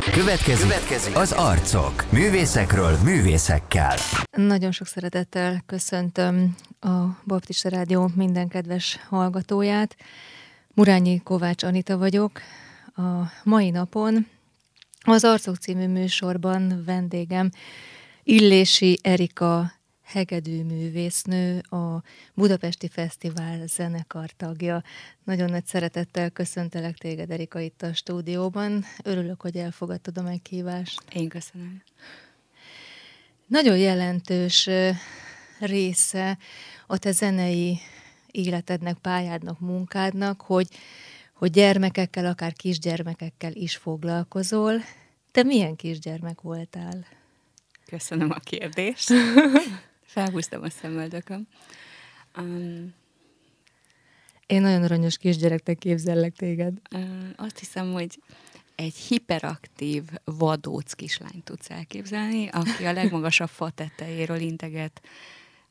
Következő, Következő az arcok. Művészekről, művészekkel. Nagyon sok szeretettel köszöntöm a Baptista Rádió minden kedves hallgatóját. Murányi Kovács Anita vagyok. A mai napon az Arcok című műsorban vendégem Illési Erika hegedű művésznő, a Budapesti Fesztivál zenekar tagja. Nagyon nagy szeretettel köszöntelek téged, Erika, itt a stúdióban. Örülök, hogy elfogadtad a meghívást. Én köszönöm. Nagyon jelentős része a te zenei életednek, pályádnak, munkádnak, hogy, hogy gyermekekkel, akár kisgyermekekkel is foglalkozol. Te milyen kisgyermek voltál? Köszönöm a kérdést. Felhúztam a szemöldököm. Um, Én nagyon aranyos kisgyereknek képzellek téged. Uh, azt hiszem, hogy egy hiperaktív vadóc kislányt tudsz elképzelni, aki a legmagasabb fa tetejéről integet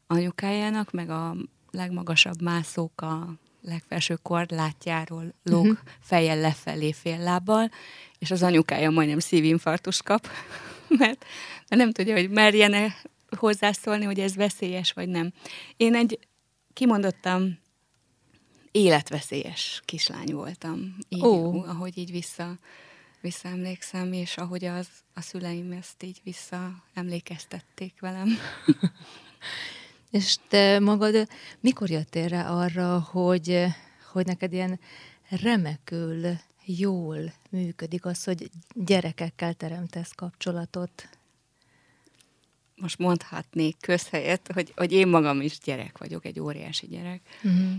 anyukájának, meg a legmagasabb mászók a legfelső korlátjáról lóg uh-huh. fejjel lefelé fél lábbal, és az anyukája majdnem szívinfarktus kap, mert, mert nem tudja, hogy merjene hozzászólni, hogy ez veszélyes vagy nem. Én egy kimondottam életveszélyes kislány voltam, így, oh. ahogy így vissza, visszaemlékszem, és ahogy az, a szüleim ezt így visszaemlékeztették velem. és te magad mikor jöttél rá arra, hogy, hogy neked ilyen remekül jól működik az, hogy gyerekekkel teremtesz kapcsolatot? Most mondhatnék közhelyet, hogy, hogy én magam is gyerek vagyok, egy óriási gyerek, uh-huh.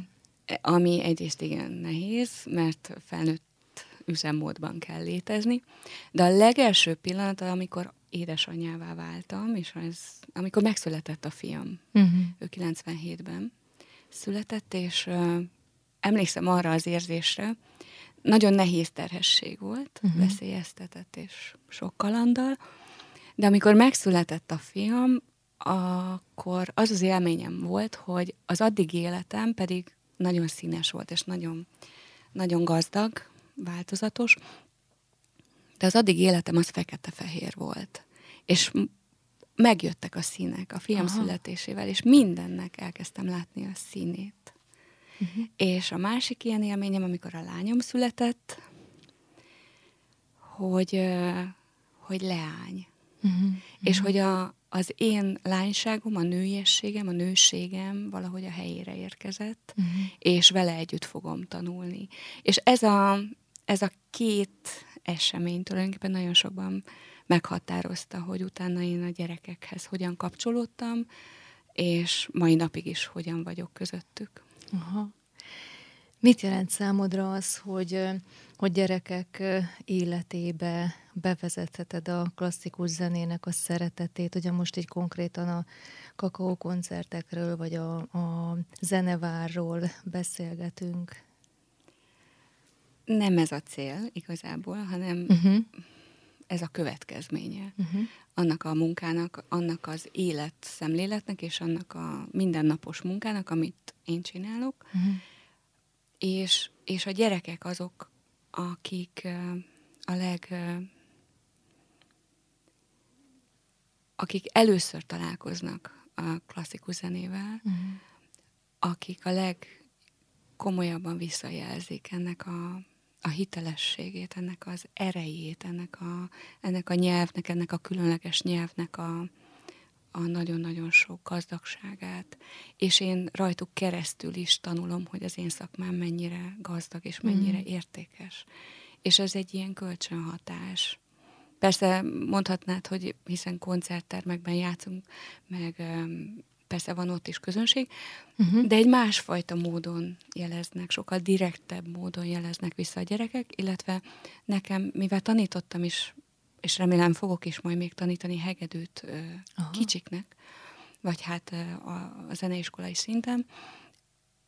ami egyrészt igen nehéz, mert felnőtt üzemmódban kell létezni, de a legelső pillanat, amikor édesanyjává váltam, és ez, amikor megszületett a fiam, uh-huh. ő 97-ben született, és uh, emlékszem arra az érzésre, nagyon nehéz terhesség volt, uh-huh. veszélyeztetett és sok kalandal, de amikor megszületett a fiam, akkor az az élményem volt, hogy az addig életem pedig nagyon színes volt, és nagyon, nagyon gazdag, változatos, de az addig életem az fekete-fehér volt. És megjöttek a színek a fiam Aha. születésével, és mindennek elkezdtem látni a színét. Uh-huh. És a másik ilyen élményem, amikor a lányom született, hogy, hogy leány. Uh-huh. És hogy a, az én lányságom, a nőiességem, a nőségem valahogy a helyére érkezett, uh-huh. és vele együtt fogom tanulni. És ez a, ez a két esemény tulajdonképpen nagyon sokban meghatározta, hogy utána én a gyerekekhez hogyan kapcsolódtam, és mai napig is hogyan vagyok közöttük. Aha. Mit jelent számodra az, hogy, hogy gyerekek életébe bevezetheted a klasszikus zenének a szeretetét? Ugye most így konkrétan a kakaó koncertekről, vagy a, a zenevárról beszélgetünk. Nem ez a cél igazából, hanem uh-huh. ez a következménye uh-huh. annak a munkának, annak az életszemléletnek, és annak a mindennapos munkának, amit én csinálok. Uh-huh és, és a gyerekek azok, akik a leg akik először találkoznak a klasszikus zenével, uh-huh. akik a legkomolyabban visszajelzik ennek a, a hitelességét, ennek az erejét, ennek a, ennek a nyelvnek, ennek a különleges nyelvnek a, a nagyon-nagyon sok gazdagságát, és én rajtuk keresztül is tanulom, hogy az én szakmám mennyire gazdag és mennyire mm. értékes. És ez egy ilyen kölcsönhatás. Persze mondhatnád, hogy hiszen koncerttermekben játszunk, meg persze van ott is közönség, uh-huh. de egy másfajta módon jeleznek, sokkal direktebb módon jeleznek vissza a gyerekek, illetve nekem, mivel tanítottam is és remélem fogok is majd még tanítani hegedűt Aha. kicsiknek, vagy hát a, a zeneiskolai szinten,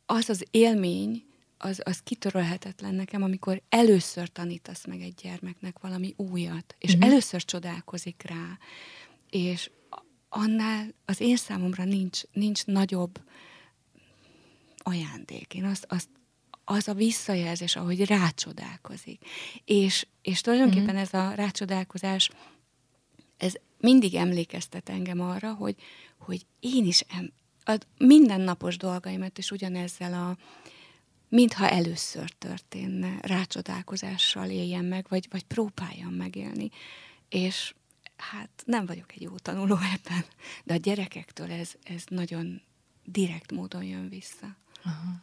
az az élmény, az, az kitörölhetetlen nekem, amikor először tanítasz meg egy gyermeknek valami újat, és uh-huh. először csodálkozik rá, és annál az én számomra nincs, nincs nagyobb ajándék. Én azt, azt az a visszajelzés, ahogy rácsodálkozik. És, és tulajdonképpen uh-huh. ez a rácsodálkozás, ez mindig emlékeztet engem arra, hogy, hogy én is em, a mindennapos dolgaimat is ugyanezzel a, mintha először történne, rácsodálkozással éljen meg, vagy, vagy próbáljam megélni. És hát nem vagyok egy jó tanuló ebben, de a gyerekektől ez, ez nagyon direkt módon jön vissza. Aha.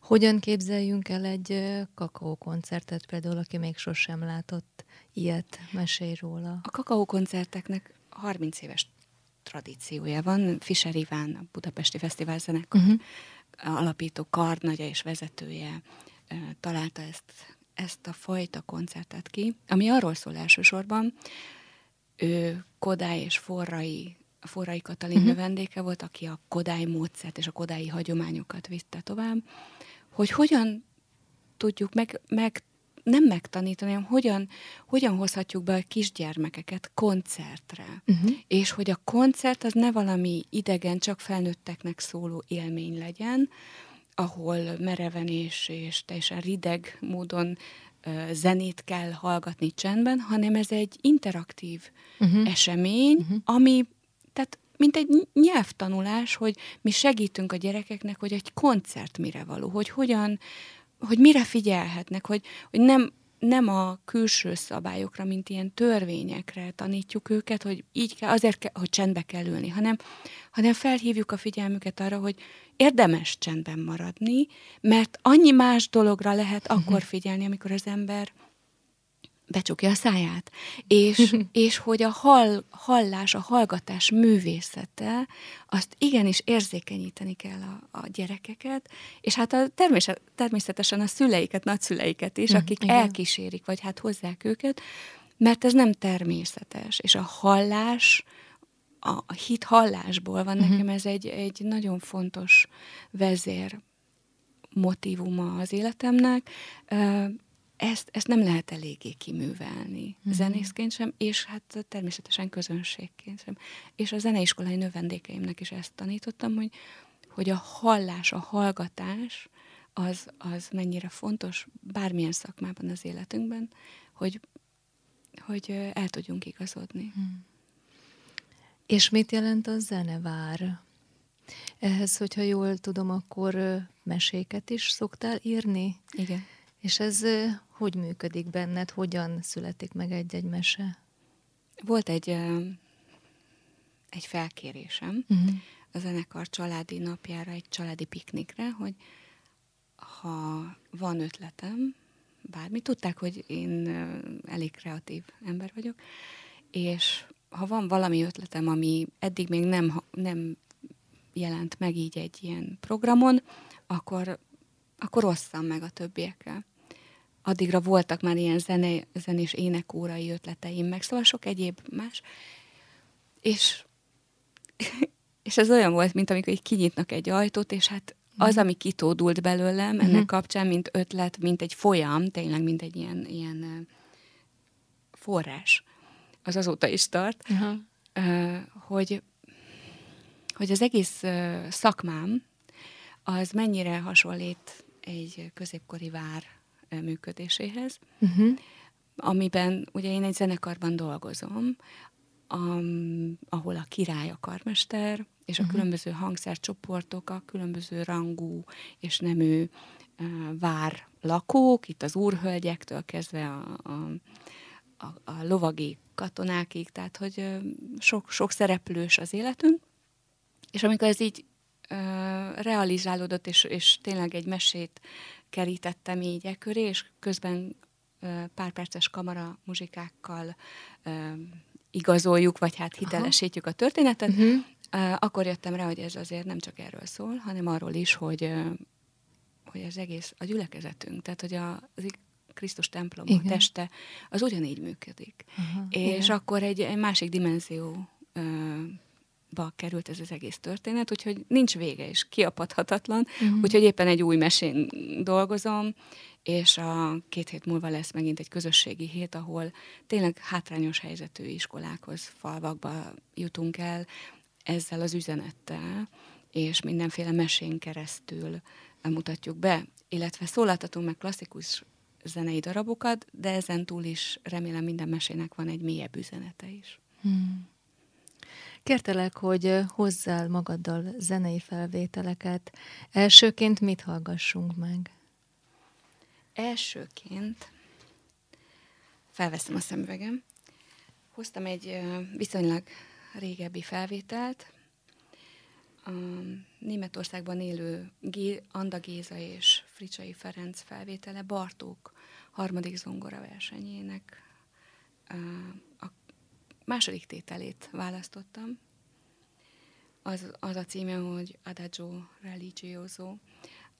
Hogyan képzeljünk el egy kakaókoncertet például, aki még sosem látott ilyet? Mesélj róla. A kakaókoncerteknek 30 éves tradíciója van. Fischer Iván, a Budapesti Fesztivál zenekar uh-huh. alapító karnagya és vezetője találta ezt, ezt a fajta koncertet ki, ami arról szól elsősorban, ő Kodály és Forrai, Forrai Katalin uh-huh. vendége volt, aki a Kodály módszert és a Kodályi hagyományokat vitte tovább, hogy hogyan tudjuk meg, meg nem megtanítani, hanem hogyan, hogyan hozhatjuk be a kisgyermekeket koncertre. Uh-huh. És hogy a koncert az ne valami idegen, csak felnőtteknek szóló élmény legyen, ahol mereven és, és teljesen rideg módon uh, zenét kell hallgatni csendben, hanem ez egy interaktív uh-huh. esemény, uh-huh. ami, tehát mint egy nyelvtanulás, hogy mi segítünk a gyerekeknek, hogy egy koncert mire való, hogy hogyan, hogy mire figyelhetnek, hogy, hogy nem, nem a külső szabályokra, mint ilyen törvényekre tanítjuk őket, hogy így kell, azért kell, hogy csendbe kell ülni, hanem, hanem felhívjuk a figyelmüket arra, hogy érdemes csendben maradni, mert annyi más dologra lehet uh-huh. akkor figyelni, amikor az ember becsukja a száját. És, és hogy a hall, hallás, a hallgatás művészete, azt igenis érzékenyíteni kell a, a gyerekeket, és hát a természetesen a szüleiket, nagyszüleiket is, hm, akik Igen. elkísérik, vagy hát hozzák őket, mert ez nem természetes. És a hallás, a hit hallásból van uh-huh. nekem ez egy, egy nagyon fontos vezér motivuma az életemnek ezt, ezt nem lehet eléggé kiművelni mm-hmm. zenészként sem, és hát természetesen közönségként sem. És a zeneiskolai növendékeimnek is ezt tanítottam, hogy, hogy a hallás, a hallgatás az, az mennyire fontos bármilyen szakmában az életünkben, hogy, hogy el tudjunk igazodni. Mm. És mit jelent a zenevár? Ehhez, hogyha jól tudom, akkor meséket is szoktál írni? Igen. És ez hogy működik benned? Hogyan születik meg egy-egy mese? Volt egy, egy felkérésem uh-huh. a zenekar családi napjára, egy családi piknikre, hogy ha van ötletem, bármi, tudták, hogy én elég kreatív ember vagyok, és ha van valami ötletem, ami eddig még nem, nem jelent meg így egy ilyen programon, akkor, akkor osszam meg a többiekkel addigra voltak már ilyen zene, zenés énekórai ötleteim, meg szóval sok egyéb más. És, és ez olyan volt, mint amikor így kinyitnak egy ajtót, és hát az, mhm. ami kitódult belőlem ennek uh-huh. kapcsán, mint ötlet, mint egy folyam, tényleg, mint egy ilyen, ilyen forrás, az azóta is tart, uh-huh. hogy, hogy az egész szakmám az mennyire hasonlít egy középkori vár működéséhez, uh-huh. amiben ugye én egy zenekarban dolgozom, am, ahol a király a karmester, és a uh-huh. különböző hangszercsoportok, a különböző rangú és nemű uh, vár lakók, itt az úrhölgyektől kezdve a, a, a, a lovagi katonákig, tehát hogy sok, sok szereplős az életünk, és amikor ez így realizálódott, és, és tényleg egy mesét kerítettem így e köré, és közben pár perces kamara muzsikákkal igazoljuk, vagy hát hitelesítjük a történetet, uh-huh. akkor jöttem rá, hogy ez azért nem csak erről szól, hanem arról is, hogy, hogy az egész a gyülekezetünk, tehát hogy a, az Krisztus templom, Igen. a teste, az ugyanígy működik. Uh-huh. És Igen. akkor egy, egy másik dimenzió ba került ez az egész történet, úgyhogy nincs vége, és kiapadhatatlan, uh-huh. úgyhogy éppen egy új mesén dolgozom, és a két hét múlva lesz megint egy közösségi hét, ahol tényleg hátrányos helyzetű iskolákhoz, falvakba jutunk el ezzel az üzenettel, és mindenféle mesén keresztül mutatjuk be. illetve szólaltatunk meg klasszikus zenei darabokat, de ezen túl is remélem minden mesének van egy mélyebb üzenete is. Hmm. Kértelek, hogy hozzál magaddal zenei felvételeket. Elsőként mit hallgassunk meg? Elsőként felveszem a szemüvegem. Hoztam egy viszonylag régebbi felvételt. A Németországban élő Anda Géza és Fricsai Ferenc felvétele Bartók harmadik zongora versenyének második tételét választottam. Az, az a címe, hogy Adagio Religioso,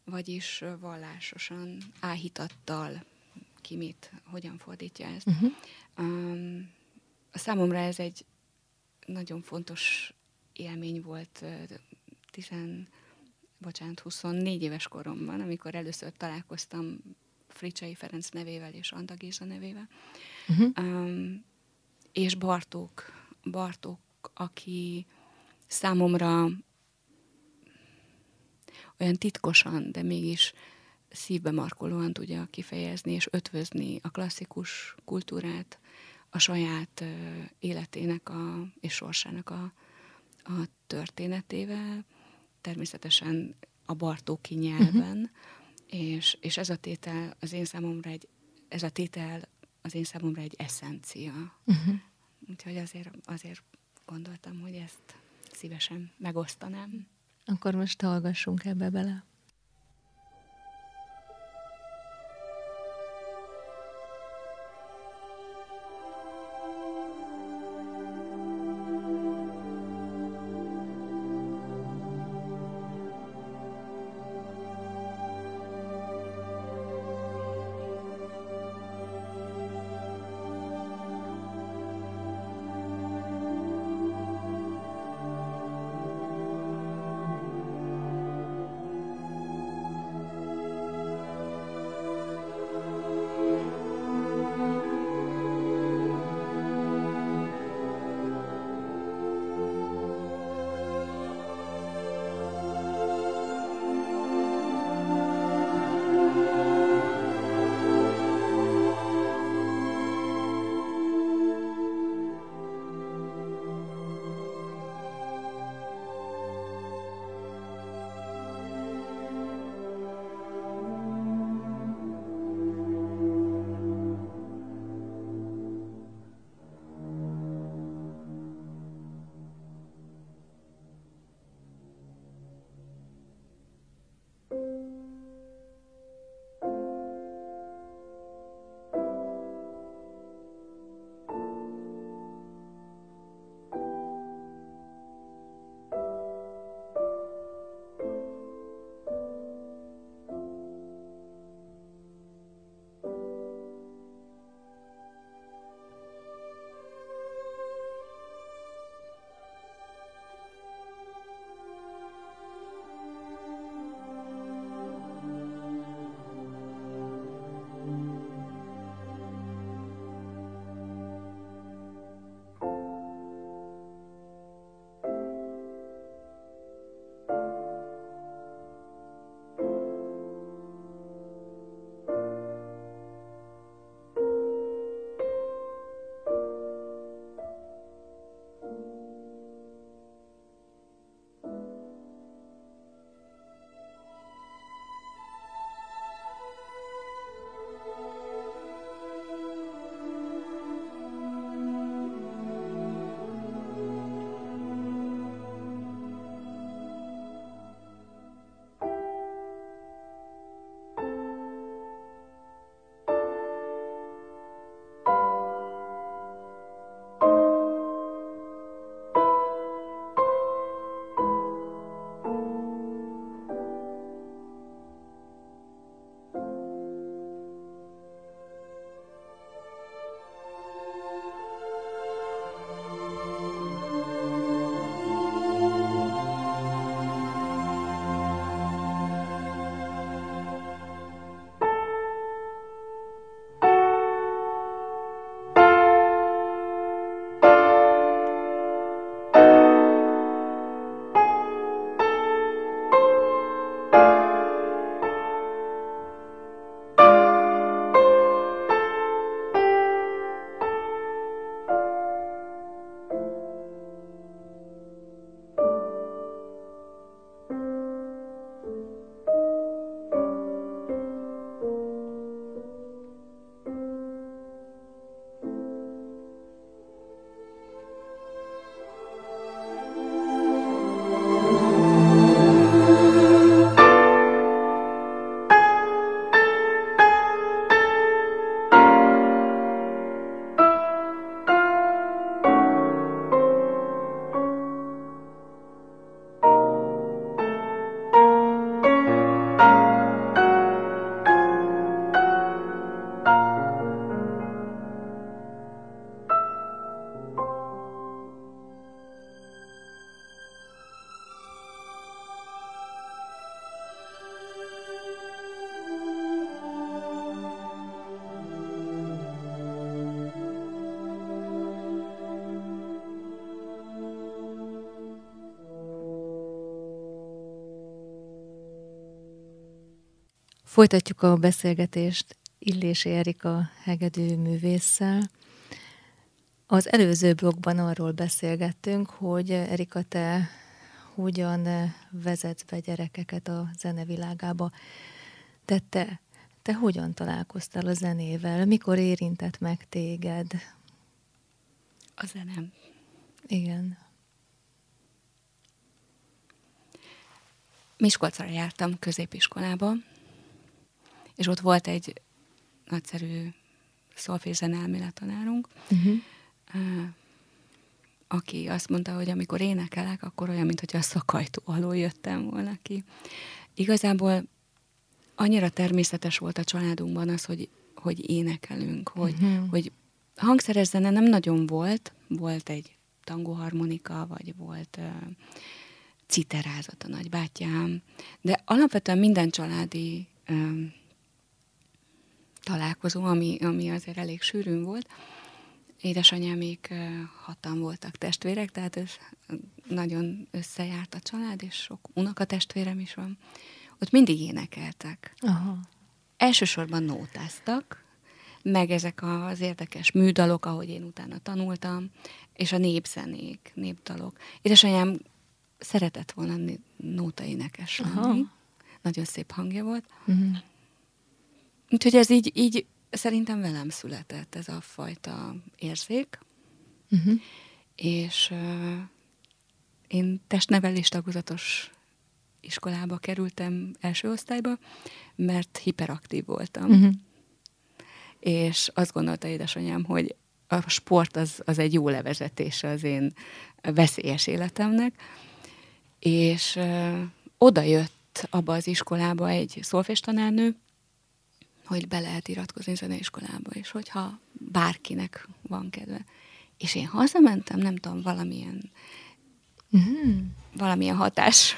vagyis vallásosan áhítattal ki mit, hogyan fordítja ezt. Uh-huh. Um, számomra ez egy nagyon fontos élmény volt tizen, bocsánat, 24 éves koromban, amikor először találkoztam Fricsai Ferenc nevével és Anda Géza nevével. Uh-huh. Um, és Bartók, Bartók, aki számomra olyan titkosan, de mégis szívbe markolóan tudja kifejezni és ötvözni a klasszikus kultúrát a saját életének a, és sorsának a, a történetével, természetesen a Bartóki nyelven, uh-huh. és, és ez a tétel az én számomra egy, ez a tétel az én számomra egy eszencia. Uh-huh. Úgyhogy azért, azért gondoltam, hogy ezt szívesen megosztanám. Akkor most hallgassunk ebbe bele. Folytatjuk a beszélgetést Illési Erika hegedű művésszel. Az előző blogban arról beszélgettünk, hogy Erika, te hogyan vezetsz be gyerekeket a zenevilágába. De te, te hogyan találkoztál a zenével? Mikor érintett meg téged? A zenem. Igen. Miskolcra jártam középiskolába, és ott volt egy nagyszerű szolfézen elméletanárunk, uh-huh. aki azt mondta, hogy amikor énekelek, akkor olyan, mintha a szakajtó alól jöttem volna ki. Igazából annyira természetes volt a családunkban az, hogy, hogy énekelünk, hogy, uh-huh. hogy hangszeres zene nem nagyon volt, volt egy tangóharmonika, vagy volt uh, citerázat a nagybátyám, de alapvetően minden családi um, találkozó, ami, ami azért elég sűrűn volt. Édesanyámék hatan voltak testvérek, tehát ez nagyon összejárt a család, és sok unokatestvérem is van. Ott mindig énekeltek. Aha. Elsősorban nótáztak, meg ezek az érdekes műdalok, ahogy én utána tanultam, és a népzenék, népdalok. Édesanyám szeretett volna nóta énekes lenni. Nagyon szép hangja volt. Uh-huh. Úgyhogy ez így, így szerintem velem született ez a fajta érzék, uh-huh. és uh, én testnevelés tagozatos iskolába kerültem első osztályba, mert hiperaktív voltam. Uh-huh. És azt gondolta édesanyám, hogy a sport az, az egy jó levezetése az én veszélyes életemnek, és uh, oda jött abba az iskolába egy szolfés tanárnő, hogy be lehet iratkozni zeneiskolába, és hogyha bárkinek van kedve. És én hazamentem, nem tudom, valamilyen uh-huh. valamilyen hatás,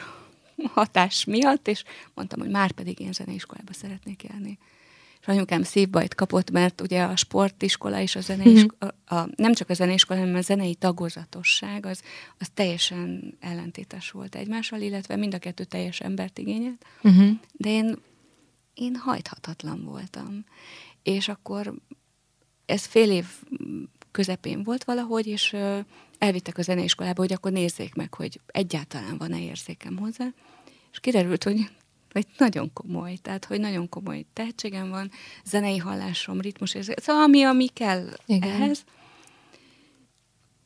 hatás miatt, és mondtam, hogy már pedig én zeneiskolába szeretnék járni. És anyukám szívbajt kapott, mert ugye a sportiskola és a zeneiskola, uh-huh. a, nem csak a zeneiskola, hanem a zenei tagozatosság, az, az teljesen ellentétes volt egymással, illetve mind a kettő teljes embert igényelt. Uh-huh. De én én hajthatatlan voltam. És akkor ez fél év közepén volt valahogy, és elvittek a zeneiskolába, hogy akkor nézzék meg, hogy egyáltalán van-e érzékem hozzá. És kiderült, hogy, hogy nagyon komoly, tehát hogy nagyon komoly tehetségem van, zenei hallásom, ritmus, szóval ami, ami kell Igen. ehhez.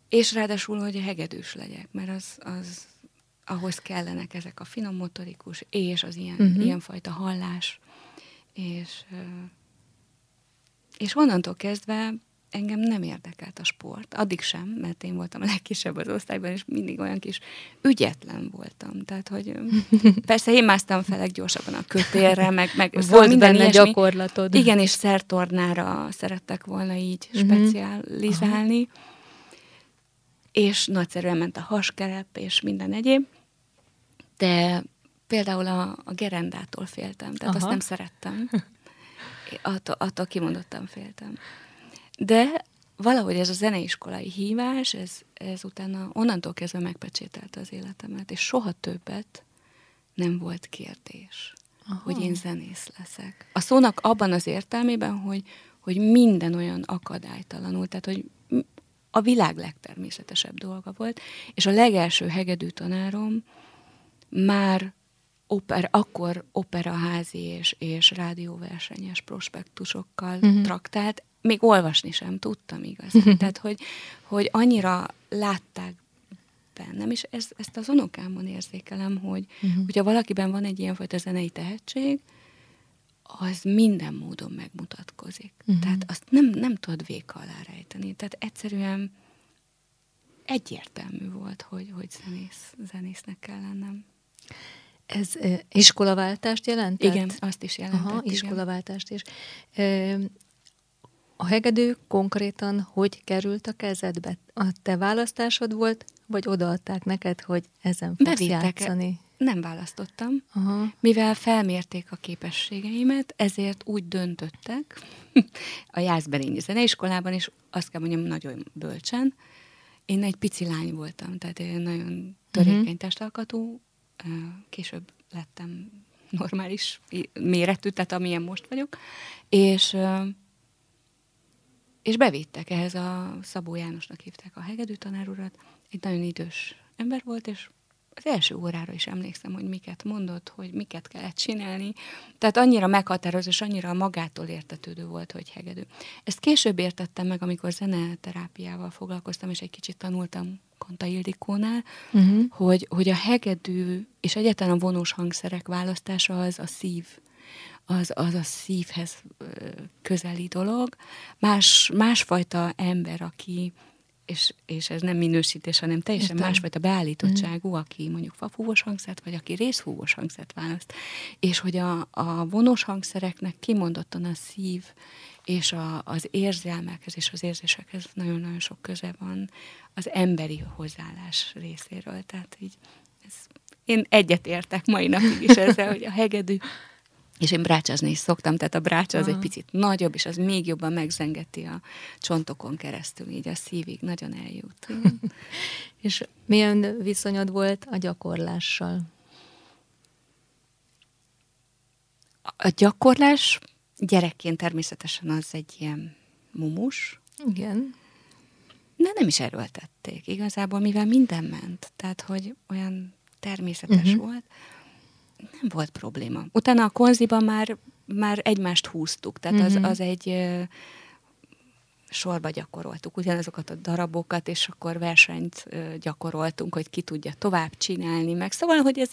És ráadásul, hogy hegedűs legyek, mert az, az ahhoz kellenek ezek a finom motorikus és az ilyen, uh-huh. ilyenfajta hallás és, és onnantól kezdve engem nem érdekelt a sport. Addig sem, mert én voltam a legkisebb az osztályban, és mindig olyan kis ügyetlen voltam. Tehát, hogy persze én másztam fel gyorsabban a kötélre, meg, meg Volt szóval minden benne ilyesmi. gyakorlatod. Igen, és szertornára szerettek volna így uh-huh. specializálni. Aha. És nagyszerűen ment a haskerep, és minden egyéb. De például a, a gerendától féltem, tehát Aha. azt nem szerettem. Attól, attól kimondottan féltem. De valahogy ez a zeneiskolai hívás, ez, ez utána onnantól kezdve megpecsételte az életemet, és soha többet nem volt kérdés, Aha. hogy én zenész leszek. A szónak abban az értelmében, hogy, hogy minden olyan akadálytalanul, tehát hogy a világ legtermészetesebb dolga volt, és a legelső hegedű tanárom már oper, akkor operaházi és, és rádióversenyes prospektusokkal uh-huh. traktált, még olvasni sem tudtam igazán. Uh-huh. Tehát, hogy, hogy annyira látták bennem, és ez, ezt az unokámon érzékelem, hogy uh-huh. hogyha valakiben van egy ilyenfajta zenei tehetség, az minden módon megmutatkozik. Uh-huh. Tehát azt nem, nem tudod véka alá rejteni. Tehát egyszerűen egyértelmű volt, hogy, hogy zenész, zenésznek kell lennem. Ez iskolaváltást jelent? Igen, azt is jelentett. Aha, iskolaváltást is. A hegedő konkrétan hogy került a kezedbe? A te választásod volt, vagy odaadták neked, hogy ezen fogsz Bevittek. játszani? Nem választottam. Aha. Mivel felmérték a képességeimet, ezért úgy döntöttek a Jászberényi Zeneiskolában, és azt kell mondjam, nagyon bölcsen. Én egy pici lány voltam, tehát én nagyon törékeny uh-huh. testalkatú, később lettem normális méretű, tehát amilyen most vagyok, és és bevittek ehhez a Szabó Jánosnak hívták a hegedű tanárurat, egy nagyon idős ember volt, és az első órára is emlékszem, hogy miket mondott, hogy miket kellett csinálni. Tehát annyira meghatározó, és annyira magától értetődő volt, hogy hegedű. Ezt később értettem meg, amikor zeneterápiával foglalkoztam, és egy kicsit tanultam Konta Ildikónál, uh-huh. hogy, hogy a hegedű és egyetlen a vonós hangszerek választása az a szív az, az a szívhez közeli dolog. Más, másfajta ember, aki és, és ez nem minősítés, hanem teljesen Értem. másfajta beállítottságú, mm. aki mondjuk fafúvos hangszert, vagy aki részfúvos hangszert választ. És hogy a, a vonós hangszereknek kimondottan a szív és a, az érzelmekhez és az érzésekhez nagyon-nagyon sok köze van az emberi hozzáállás részéről. Tehát így ez, én egyetértek mai napig is ezzel, hogy a hegedű és én brácsázni is szoktam, tehát a brácsa az Aha. egy picit nagyobb, és az még jobban megzengeti a csontokon keresztül, így a szívig nagyon eljut. és milyen viszonyod volt a gyakorlással? A gyakorlás gyerekként természetesen az egy ilyen mumus. Igen. De nem is erőltették igazából, mivel minden ment. Tehát, hogy olyan természetes uh-huh. volt nem volt probléma. Utána a konziban már, már egymást húztuk, tehát az, mhm. az egy sorba gyakoroltuk ugyanazokat a darabokat, és akkor versenyt gyakoroltunk, hogy ki tudja tovább csinálni, meg szóval, hogy ez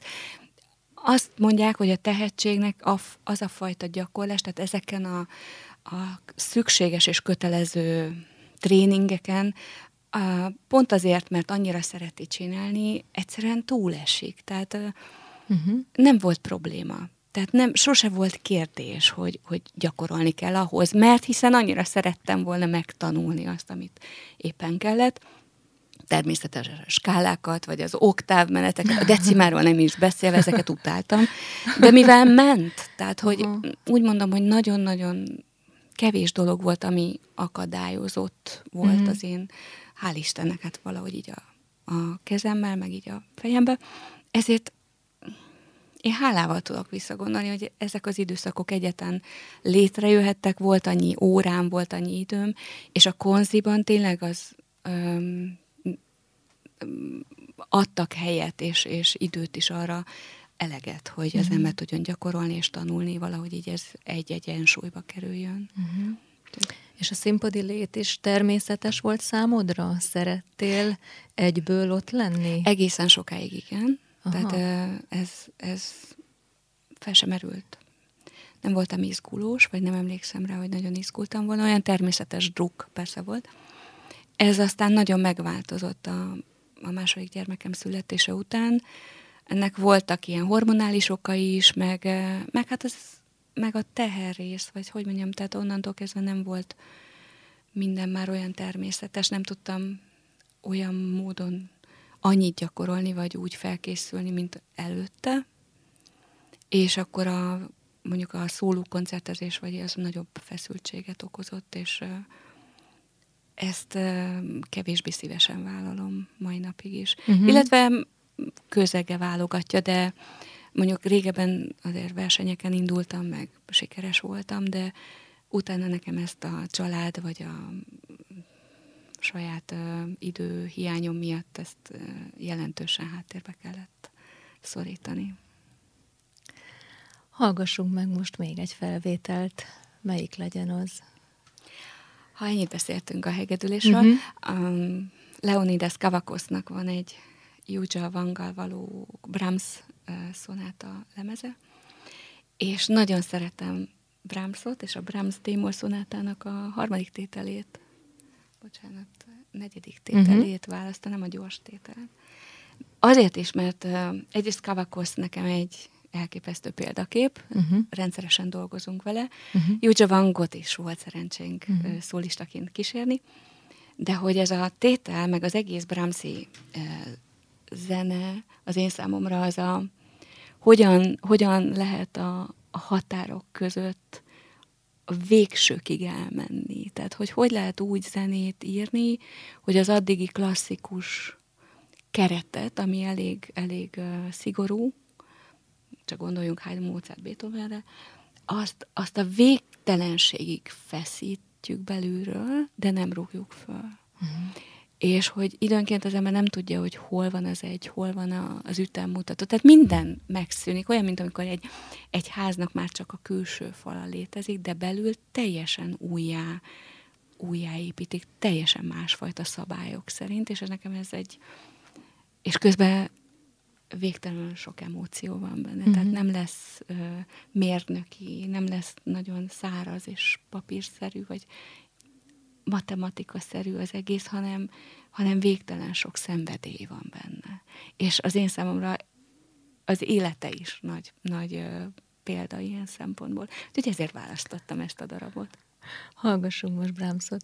azt mondják, hogy a tehetségnek az a fajta gyakorlás, tehát ezeken a, a szükséges és kötelező tréningeken pont azért, mert annyira szereti csinálni, egyszerűen túlesik. Tehát uh-huh. nem volt probléma. Tehát nem, sose volt kérdés, hogy, hogy gyakorolni kell ahhoz, mert hiszen annyira szerettem volna megtanulni azt, amit éppen kellett. Természetesen a skálákat, vagy az oktávmeneteket, a decimáról nem is beszélve, ezeket utáltam. De mivel ment, tehát hogy uh-huh. úgy mondom, hogy nagyon-nagyon kevés dolog volt, ami akadályozott volt uh-huh. az én, hál' Istennek, hát valahogy így a, a kezemmel, meg így a fejembe. Ezért én hálával tudok visszagondolni, hogy ezek az időszakok egyetlen létrejöhettek, volt annyi órám, volt annyi időm, és a konziban tényleg az öm, adtak helyet és, és időt is arra eleget, hogy uh-huh. az mhm. ember tudjon gyakorolni és tanulni, valahogy így ez egy-egy ensúlyba kerüljön. Uh-huh. És a színpadi lét is természetes volt számodra? Szerettél egyből ott lenni? Egészen sokáig igen. Aha. Tehát ez, ez fel sem merült. Nem voltam izgulós, vagy nem emlékszem rá, hogy nagyon izgultam volna. Olyan természetes druk persze volt. Ez aztán nagyon megváltozott a, a második gyermekem születése után. Ennek voltak ilyen hormonális okai is, meg, meg hát az, meg a teherrész, vagy hogy mondjam, tehát onnantól kezdve nem volt minden már olyan természetes, nem tudtam olyan módon annyit gyakorolni, vagy úgy felkészülni, mint előtte, és akkor a, mondjuk a szóló koncertezés, vagy az nagyobb feszültséget okozott, és ezt kevésbé szívesen vállalom mai napig is. Uh-huh. Illetve közege válogatja, de mondjuk régebben azért versenyeken indultam, meg sikeres voltam, de utána nekem ezt a család, vagy a saját uh, idő hiányom miatt ezt uh, jelentősen háttérbe kellett szorítani. Hallgassunk meg most még egy felvételt. Melyik legyen az? Ha ennyit beszéltünk a hegedülésről, uh-huh. um, Leonidas Kavakosznak van egy Juja Vangal való Brahms uh, szonáta lemeze, és nagyon szeretem Brahmsot, és a Brahms Témol szonátának a harmadik tételét bocsánat, negyedik tételét uh-huh. választanám, a gyors tételen. Azért is, mert uh, egyrészt Kavakosz nekem egy elképesztő példakép, uh-huh. rendszeresen dolgozunk vele. Uh-huh. Juja Vangot is volt szerencsénk uh-huh. szólistaként kísérni, de hogy ez a tétel, meg az egész Brahmsi uh, zene az én számomra az a, hogyan, hogyan lehet a, a határok között a végsőkig elmenni. Tehát, hogy hogy lehet úgy zenét írni, hogy az addigi klasszikus keretet, ami elég, elég uh, szigorú, csak gondoljunk Haydn, Mozart, Beethovenre, azt, azt a végtelenségig feszítjük belülről, de nem rúgjuk föl. Uh-huh és hogy időnként az ember nem tudja, hogy hol van az egy, hol van a, az ütemmutató. Tehát minden megszűnik, olyan, mint amikor egy, egy háznak már csak a külső fala létezik, de belül teljesen újjá, újjáépítik, teljesen másfajta szabályok szerint, és ez nekem ez egy, és közben végtelenül sok emóció van benne. Mm-hmm. Tehát mhm. nem lesz ö, mérnöki, nem lesz nagyon száraz és papírszerű, vagy matematika-szerű az egész, hanem, hanem végtelen sok szenvedély van benne. És az én számomra az élete is nagy, nagy ö, példa ilyen szempontból. Úgyhogy ezért választottam ezt a darabot. Hallgassunk most Brahmsot.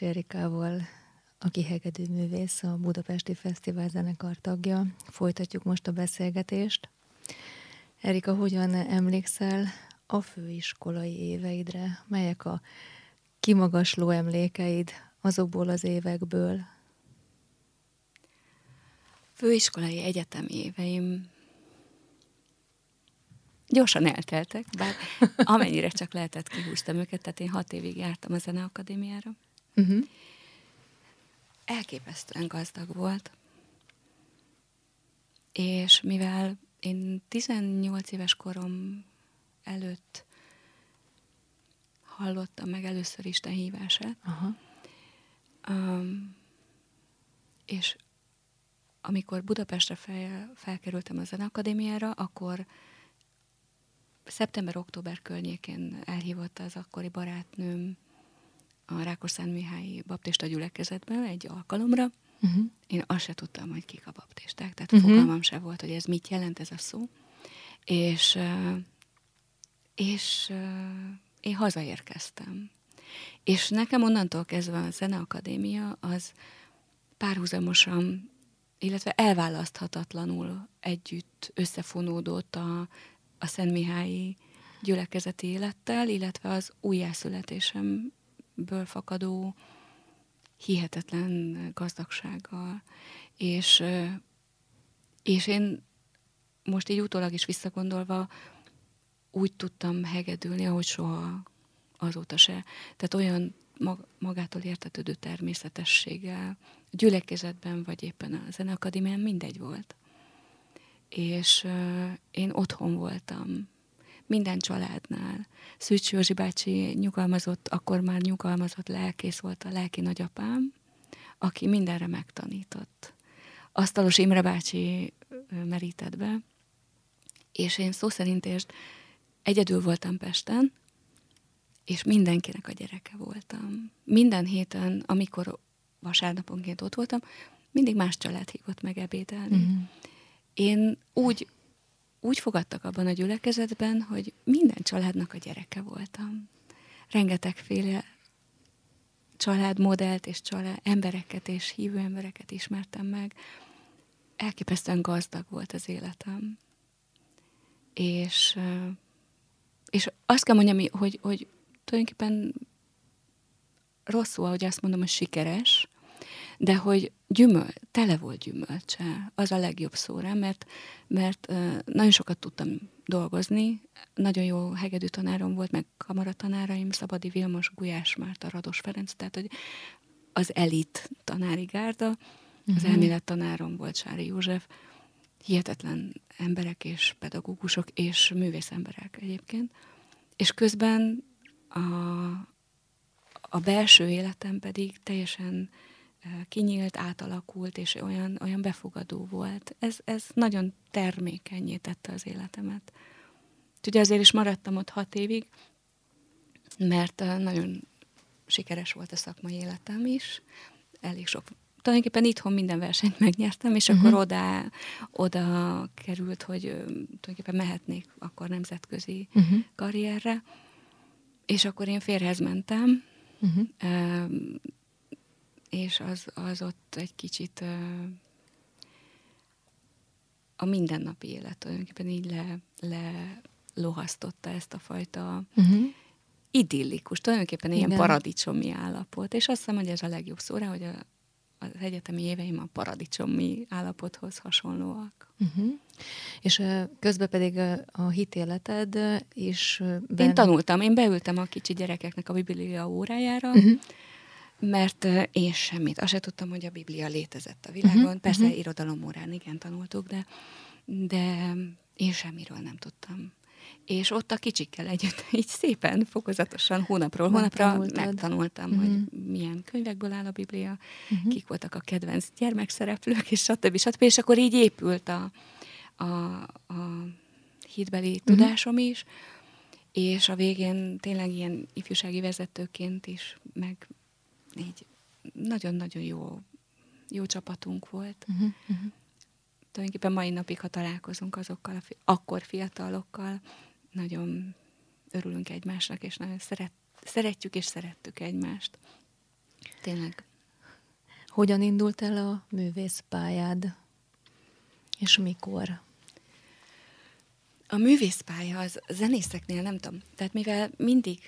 Illés Erikával, aki hegedű művész, a Budapesti Fesztivál zenekar tagja. Folytatjuk most a beszélgetést. Erika, hogyan emlékszel a főiskolai éveidre? Melyek a kimagasló emlékeid azokból az évekből? Főiskolai egyetemi éveim gyorsan elteltek, bár amennyire csak lehetett kihúztam őket, tehát én hat évig jártam a Zeneakadémiára. Uh-huh. Elképesztően gazdag volt. És mivel én 18 éves korom előtt hallottam meg először Isten hívását. Aha. Um, és amikor Budapestre fel, felkerültem a Zeneakadémiára, akkor szeptember-október környékén elhívott az akkori barátnőm a Rákoszán Mihályi Baptista gyülekezetben egy alkalomra. Uh-huh. Én azt se tudtam, hogy kik a baptisták, tehát uh-huh. fogalmam se volt, hogy ez mit jelent ez a szó. És, és én hazaérkeztem. És nekem onnantól kezdve a Zeneakadémia az párhuzamosan, illetve elválaszthatatlanul együtt összefonódott a, a Szentmihályi gyülekezeti élettel, illetve az újjászületésemből fakadó hihetetlen gazdagsággal. És, és én most így utólag is visszagondolva úgy tudtam hegedülni, ahogy soha azóta se. Tehát olyan magától értetődő természetességgel, gyülekezetben, vagy éppen a zeneakadémián mindegy volt. És én otthon voltam, minden családnál. Szűcs Józsi bácsi nyugalmazott, akkor már nyugalmazott lelkész volt a lelki nagyapám, aki mindenre megtanított. Asztalos Imre bácsi merített be, és én szó szerint és egyedül voltam Pesten, és mindenkinek a gyereke voltam. Minden héten, amikor vasárnaponként ott voltam, mindig más család hívott meg ebédelni. Uh-huh. Én úgy, úgy fogadtak abban a gyülekezetben, hogy minden családnak a gyereke voltam. Rengetegféle családmodellt és család, embereket és hívő embereket ismertem meg. Elképesztően gazdag volt az életem. És, és azt kell mondjam, hogy, hogy tulajdonképpen rosszul, hogy azt mondom, hogy sikeres, de hogy gyümöl, tele volt gyümölcse, az a legjobb szó rá, mert, mert nagyon sokat tudtam dolgozni, nagyon jó hegedű tanárom volt, meg kamaratanáraim, Szabadi Vilmos, Gulyás Márta, Rados Ferenc, tehát hogy az elit tanári gárda, uh-huh. az mhm. elmélet tanárom volt Sári József, hihetetlen emberek és pedagógusok és művész emberek egyébként, és közben a, a belső életem pedig teljesen kinyílt, átalakult, és olyan, olyan befogadó volt. Ez, ez nagyon termékenyé tette az életemet. Ugye azért is maradtam ott hat évig, mert nagyon sikeres volt a szakmai életem is. Elég sok tulajdonképpen itthon minden versenyt megnyertem, és uh-huh. akkor oda, oda került, hogy tulajdonképpen mehetnék akkor nemzetközi uh-huh. karrierre. És akkor én férhez mentem, uh-huh. És az, az ott egy kicsit a mindennapi élet tulajdonképpen így le, le lohasztotta ezt a fajta uh-huh. idillikus, tulajdonképpen Igen. ilyen paradicsomi állapot. És azt hiszem, hogy ez a legjobb szóra, hogy a, az egyetemi éveim a paradicsomi állapothoz hasonlóak. Uh-huh. És közben pedig a hitéleted is... Ben... Én tanultam, én beültem a kicsi gyerekeknek a biblia órájára, uh-huh. Mert én semmit, azt se tudtam, hogy a Biblia létezett a világon. Uh-huh. Persze uh-huh. irodalomórán igen tanultuk, de, de én semmiről nem tudtam és ott a kicsikkel együtt így szépen, fokozatosan, hónapról hónapra megtanultam, uh-huh. hogy milyen könyvekből áll a Biblia, uh-huh. kik voltak a kedvenc gyermekszereplők, és stb. stb. És akkor így épült a, a, a hitbeli uh-huh. tudásom is, és a végén tényleg ilyen ifjúsági vezetőként is, meg így nagyon-nagyon jó, jó csapatunk volt. Uh-huh. Uh-huh. Tulajdonképpen mai napig, ha találkozunk azokkal, a fi- akkor fiatalokkal, nagyon örülünk egymásnak, és nagyon szeret, szeretjük és szerettük egymást. Tényleg. Hogyan indult el a művészpályád? És mikor? A művészpálya az zenészeknél nem tudom. Tehát mivel mindig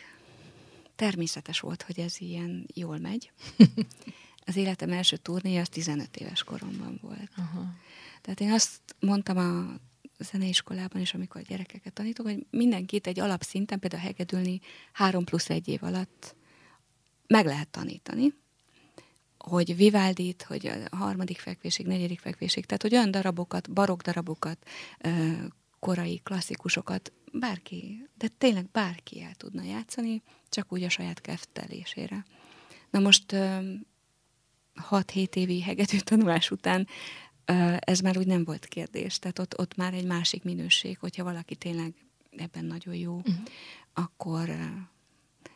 természetes volt, hogy ez ilyen jól megy, az életem első turnéja az 15 éves koromban volt. Aha. Tehát én azt mondtam a zeneiskolában is, amikor a gyerekeket tanítok, hogy mindenkit egy alapszinten, például hegedülni három plusz egy év alatt meg lehet tanítani, hogy Vivaldit, hogy a harmadik fekvésig, negyedik fekvésig, tehát hogy olyan darabokat, barok darabokat, korai klasszikusokat bárki, de tényleg bárki el tudna játszani, csak úgy a saját keftelésére. Na most 6-7 évi hegedű tanulás után ez már úgy nem volt kérdés. Tehát ott, ott már egy másik minőség, hogyha valaki tényleg ebben nagyon jó, uh-huh. akkor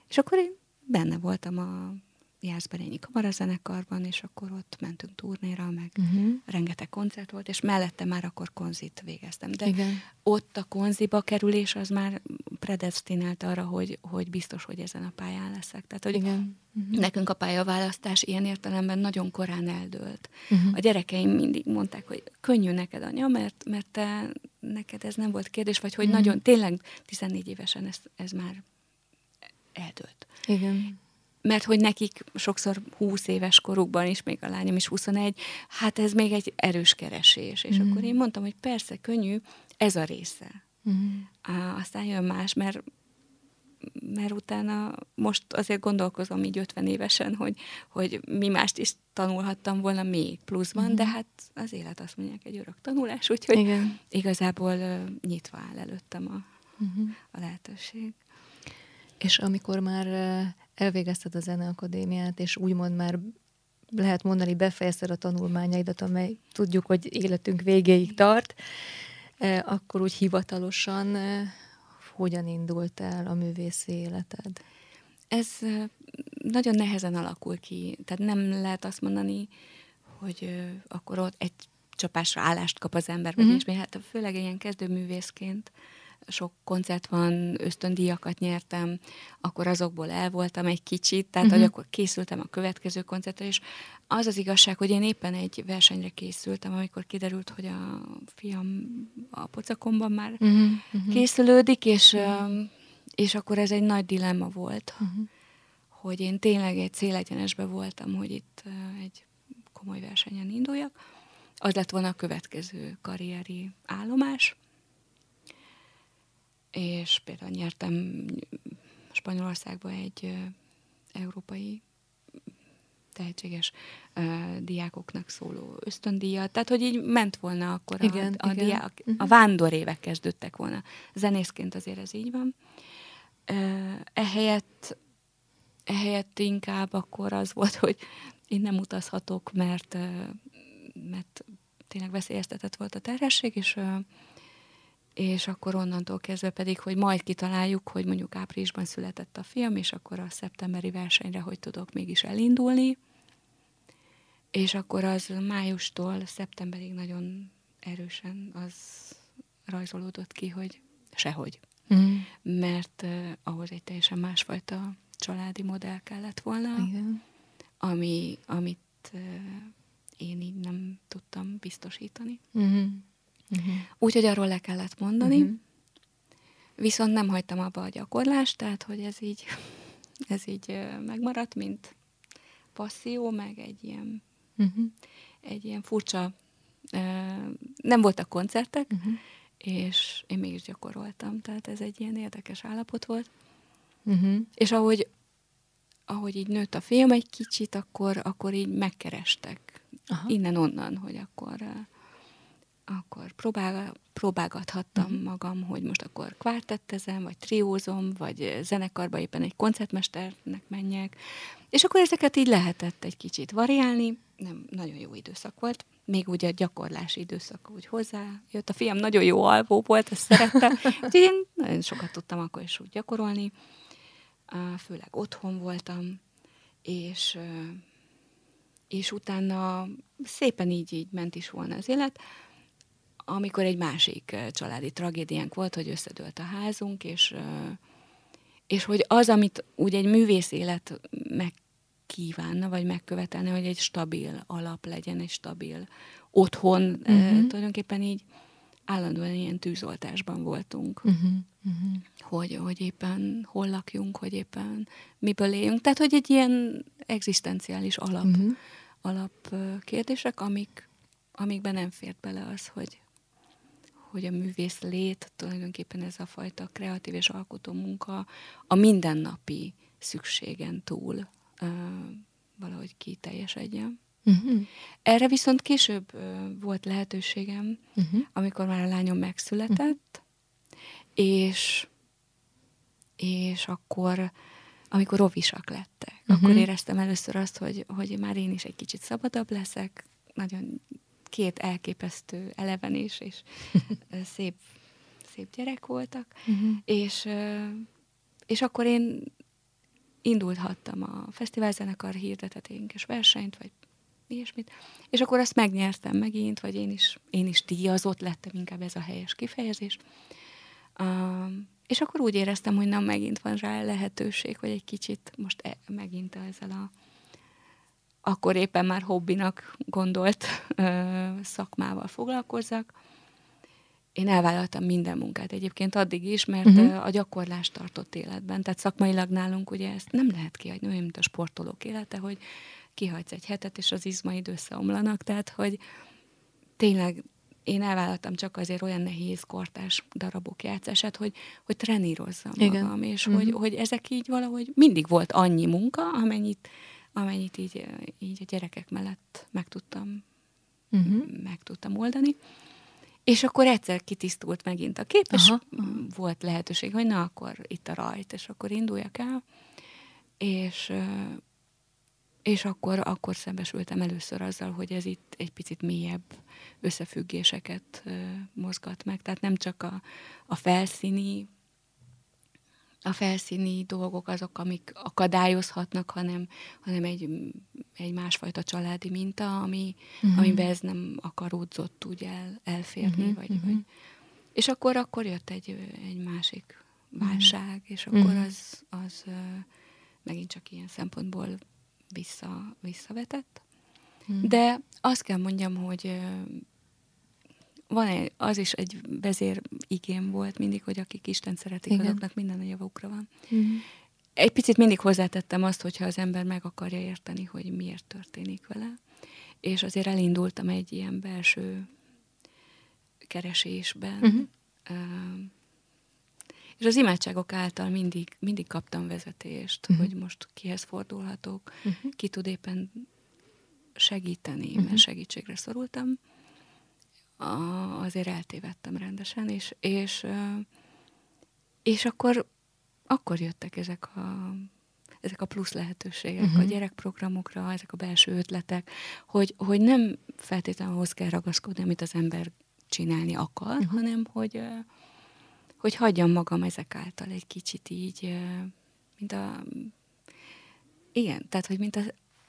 és akkor én benne voltam a Jászberényi kamarazenekarban, és akkor ott mentünk turnéra, meg uh-huh. rengeteg koncert volt, és mellette már akkor konzit végeztem. De Igen. ott a konziba kerülés az már predestinált arra, hogy, hogy biztos, hogy ezen a pályán leszek. Tehát, hogy Igen. Uh-huh. nekünk a pályaválasztás ilyen értelemben nagyon korán eldőlt. Uh-huh. A gyerekeim mindig mondták, hogy könnyű neked anya, mert, mert te, neked ez nem volt kérdés, vagy hogy uh-huh. nagyon, tényleg 14 évesen ez, ez már eldőlt. Igen mert hogy nekik sokszor 20 éves korukban is, még a lányom is 21, hát ez még egy erős keresés. És mm. akkor én mondtam, hogy persze, könnyű, ez a része. Mm. Aztán jön más, mert mert utána most azért gondolkozom így 50 évesen, hogy, hogy mi mást is tanulhattam volna még pluszban, mm. de hát az élet azt mondják egy örök tanulás, úgyhogy Igen. igazából uh, nyitva áll előttem a, mm-hmm. a lehetőség. És amikor már elvégezted a zeneakadémiát, és úgymond már lehet mondani, befejezted a tanulmányaidat, amely tudjuk, hogy életünk végéig tart, akkor úgy hivatalosan hogyan indult el a művészi életed? Ez nagyon nehezen alakul ki. Tehát nem lehet azt mondani, hogy akkor ott egy csapásra állást kap az ember, vagy mm-hmm. és hát főleg ilyen kezdőművészként sok koncert van, ösztöndíjakat nyertem, akkor azokból el voltam egy kicsit, tehát uh-huh. hogy akkor készültem a következő koncertre, és az az igazság, hogy én éppen egy versenyre készültem, amikor kiderült, hogy a fiam a pocakomban már uh-huh. Készülődik, és, uh-huh. és akkor ez egy nagy dilemma volt, uh-huh. hogy én tényleg egy célegyenesbe voltam, hogy itt egy komoly versenyen induljak. Az lett volna a következő karrieri állomás, és például nyertem Spanyolországban egy európai tehetséges uh, diákoknak szóló ösztöndíjat, tehát hogy így ment volna akkor igen, a, a, igen. Diák, a vándorévek kezdődtek volna. Zenészként azért ez így van. Uh, ehelyett, ehelyett inkább akkor az volt, hogy én nem utazhatok, mert, uh, mert tényleg veszélyeztetett volt a terhesség, és uh, és akkor onnantól kezdve pedig, hogy majd kitaláljuk, hogy mondjuk áprilisban született a film, és akkor a szeptemberi versenyre hogy tudok mégis elindulni, és akkor az májustól szeptemberig nagyon erősen az rajzolódott ki, hogy sehogy. Mm. Mert uh, ahhoz egy teljesen másfajta családi modell kellett volna, Igen. Ami, amit uh, én így nem tudtam biztosítani. Mm. Uh-huh. Úgyhogy arról le kellett mondani. Uh-huh. Viszont nem hagytam abba a gyakorlást, tehát hogy ez így, ez így megmaradt, mint passzió, meg egy ilyen, uh-huh. egy ilyen furcsa, nem voltak koncertek, uh-huh. és én mégis gyakoroltam, tehát ez egy ilyen érdekes állapot volt. Uh-huh. És ahogy, ahogy így nőtt a film egy kicsit, akkor, akkor így megkerestek innen-onnan, hogy akkor akkor próbál, próbálgathattam uh-huh. magam, hogy most akkor kvártettezem, vagy triózom, vagy zenekarba éppen egy koncertmesternek menjek. És akkor ezeket így lehetett egy kicsit variálni. Nem, nagyon jó időszak volt. Még ugye a gyakorlási időszak úgy hozzá jött. A fiam nagyon jó alvó volt, ezt szerette. Úgyhogy én nagyon sokat tudtam akkor is úgy gyakorolni. Főleg otthon voltam, és és utána szépen így, így ment is volna az élet amikor egy másik családi tragédiánk volt, hogy összedőlt a házunk, és, és hogy az, amit úgy egy művész élet megkívánna, vagy megkövetelne, hogy egy stabil alap legyen, egy stabil otthon, uh-huh. tulajdonképpen így állandóan ilyen tűzoltásban voltunk. Uh-huh. Uh-huh. Hogy, hogy éppen hol lakjunk, hogy éppen miből éljünk. Tehát, hogy egy ilyen egzisztenciális alap, uh-huh. alap kérdések, amik, amikben nem fért bele az, hogy, hogy a művész lét, tulajdonképpen ez a fajta kreatív és alkotó munka a mindennapi szükségen túl uh, valahogy kiteljesedjen. Uh-huh. Erre viszont később volt lehetőségem, uh-huh. amikor már a lányom megszületett, uh-huh. és és akkor, amikor rovisak lettek, uh-huh. akkor éreztem először azt, hogy, hogy már én is egy kicsit szabadabb leszek, nagyon két elképesztő eleven is, és szép, szép gyerek voltak, uh-huh. és, és akkor én indulhattam a fesztiválzenekar hirdetetén és versenyt, vagy ilyesmit, és akkor azt megnyertem megint, vagy én is, én is díjazott lettem, inkább ez a helyes kifejezés. Um, és akkor úgy éreztem, hogy nem megint van rá lehetőség, hogy egy kicsit most e, megint ezzel a akkor éppen már hobbinak gondolt ö, szakmával foglalkozzak. Én elvállaltam minden munkát egyébként addig is, mert uh-huh. a gyakorlást tartott életben. Tehát szakmailag nálunk ugye ezt nem lehet kihagyni, olyan, mint a sportolók élete, hogy kihagysz egy hetet, és az izmaid összeomlanak. Tehát, hogy tényleg én elvállaltam csak azért olyan nehéz kortás darabok játszását, hogy, hogy trenírozzam Igen. magam, és uh-huh. hogy, hogy ezek így valahogy mindig volt annyi munka, amennyit, amennyit így, így a gyerekek mellett meg tudtam, uh-huh. meg tudtam oldani. És akkor egyszer kitisztult megint a kép, és aha, aha. volt lehetőség, hogy na, akkor itt a rajt, és akkor induljak el. És és akkor, akkor szembesültem először azzal, hogy ez itt egy picit mélyebb összefüggéseket mozgat meg. Tehát nem csak a, a felszíni a felszíni dolgok azok, amik akadályozhatnak, hanem, hanem egy, egy másfajta családi minta, ami, uh-huh. amiben ez nem akaródzott úgy el, elférni. Uh-huh. Vagy, uh-huh. vagy. És akkor, akkor jött egy, egy másik válság, uh-huh. és akkor uh-huh. az, az megint csak ilyen szempontból vissza, visszavetett. Hmm. De azt kell mondjam, hogy van egy, az is egy vezér igém volt mindig, hogy akik Isten szeretik, Igen. azoknak minden a javukra van. Hmm. Egy picit mindig hozzátettem azt, hogyha az ember meg akarja érteni, hogy miért történik vele. És azért elindultam egy ilyen belső keresésben. Uh-huh. És az imádságok által mindig, mindig kaptam vezetést, uh-huh. hogy most kihez fordulhatok, uh-huh. ki tud éppen segíteni, uh-huh. mert segítségre szorultam. A, azért eltévedtem rendesen, és, és, és akkor, akkor jöttek ezek a, ezek a plusz lehetőségek uh-huh. a gyerekprogramokra, ezek a belső ötletek, hogy, hogy nem feltétlenül ahhoz kell ragaszkodni, amit az ember csinálni akar, uh-huh. hanem hogy hogy hagyjam magam ezek által egy kicsit így, mint a... Igen, tehát, hogy mint a,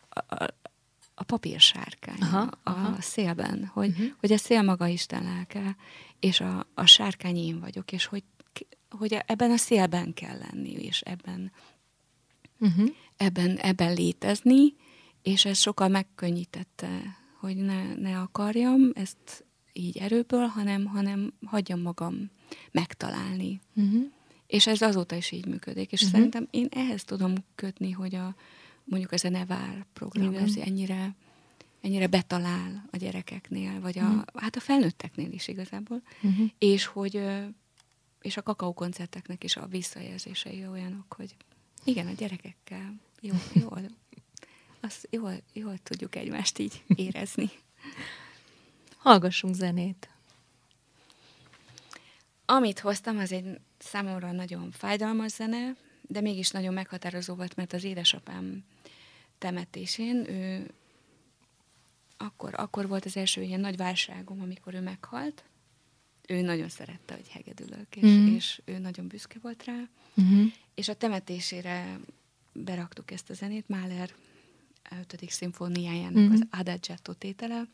a, a papírsárkány aha, a, aha. szélben, hogy, uh-huh. hogy a szél maga Isten lelke, és a, a sárkány én vagyok, és hogy, hogy ebben a szélben kell lenni, és ebben, uh-huh. ebben, ebben létezni, és ez sokkal megkönnyítette, hogy ne, ne akarjam ezt így erőből, hanem, hanem hagyjam magam megtalálni. Uh-huh. És ez azóta is így működik. És uh-huh. szerintem én ehhez tudom kötni, hogy a, mondjuk a Nevár program, Igen. ez ennyire, ennyire betalál a gyerekeknél, vagy a, uh-huh. hát a felnőtteknél is igazából, uh-huh. és hogy és a kakaó koncerteknek is a visszajelzései olyanok, hogy igen, a gyerekekkel jól, jól, azt jól, jól tudjuk egymást így érezni. Hallgassunk zenét. Amit hoztam, az egy számomra nagyon fájdalmas zene, de mégis nagyon meghatározó volt, mert az édesapám temetésén ő akkor, akkor volt az első ilyen nagy válságom, amikor ő meghalt. Ő nagyon szerette, hogy hegedülök, és, mm. és ő nagyon büszke volt rá. Mm-hmm. És a temetésére beraktuk ezt a zenét, Mahler 5. szimfóniájának mm. az Adagietto tétele,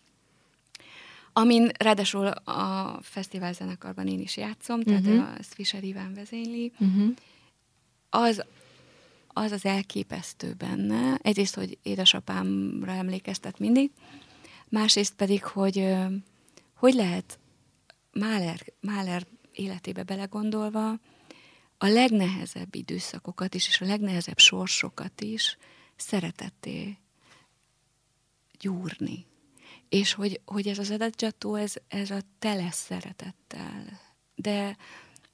amin ráadásul a fesztivál zenekarban én is játszom, tehát uh-huh. a Fischer Iván vezényli, uh-huh. az, az az elképesztő benne. Egyrészt, hogy édesapámra emlékeztet mindig, másrészt pedig, hogy hogy lehet Mahler, Mahler életébe belegondolva a legnehezebb időszakokat is, és a legnehezebb sorsokat is szeretetté gyúrni és hogy, hogy ez az adagyató, ez, ez a tele szeretettel, de,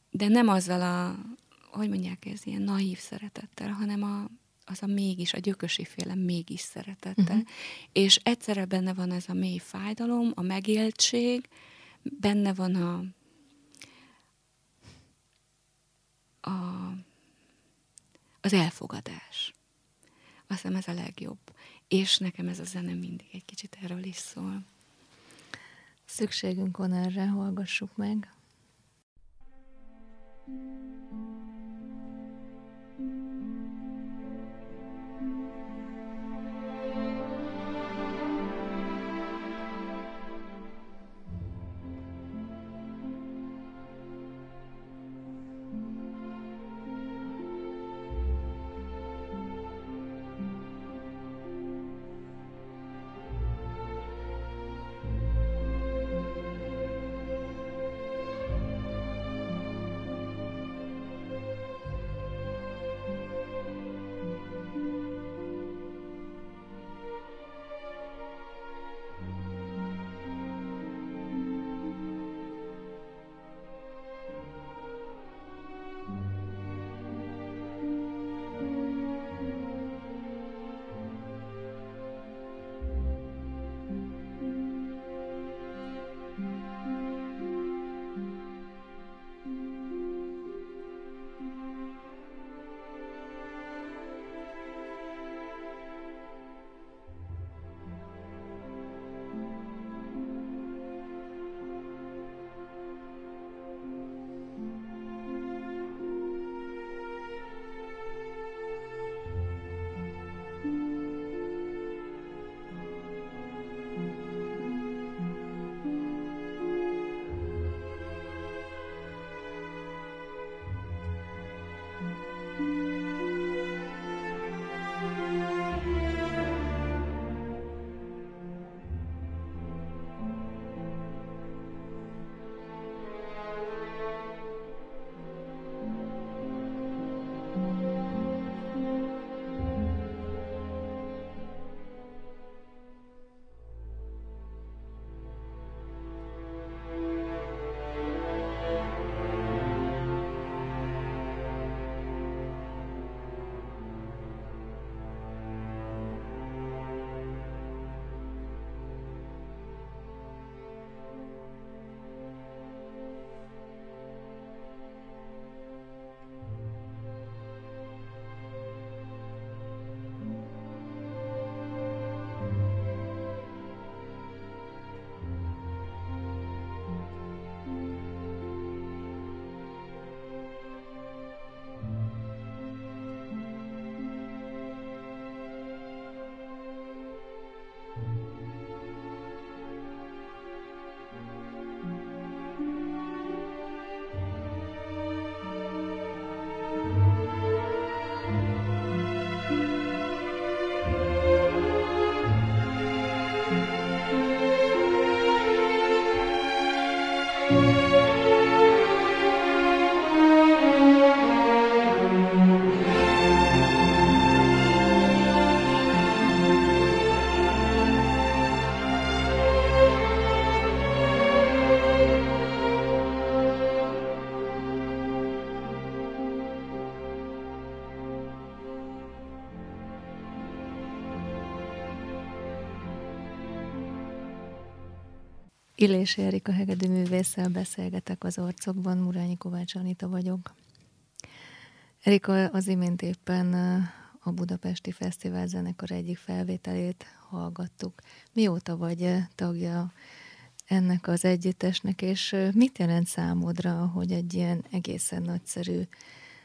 de nem azzal a, hogy mondják, ez ilyen naív szeretettel, hanem a, az a mégis, a gyökösi féle mégis szeretette. Uh-huh. És egyszerre benne van ez a mély fájdalom, a megéltség, benne van a, a az elfogadás. Azt hiszem ez a legjobb. És nekem ez a zene mindig egy kicsit erről is szól. Szükségünk van erre, hallgassuk meg. thank you Illés Erika hegedű művésszel beszélgetek az arcokban, Murányi Kovács Anita vagyok. Erika az imént éppen a Budapesti Fesztivál zenekar egyik felvételét hallgattuk. Mióta vagy tagja ennek az együttesnek, és mit jelent számodra, hogy egy ilyen egészen nagyszerű,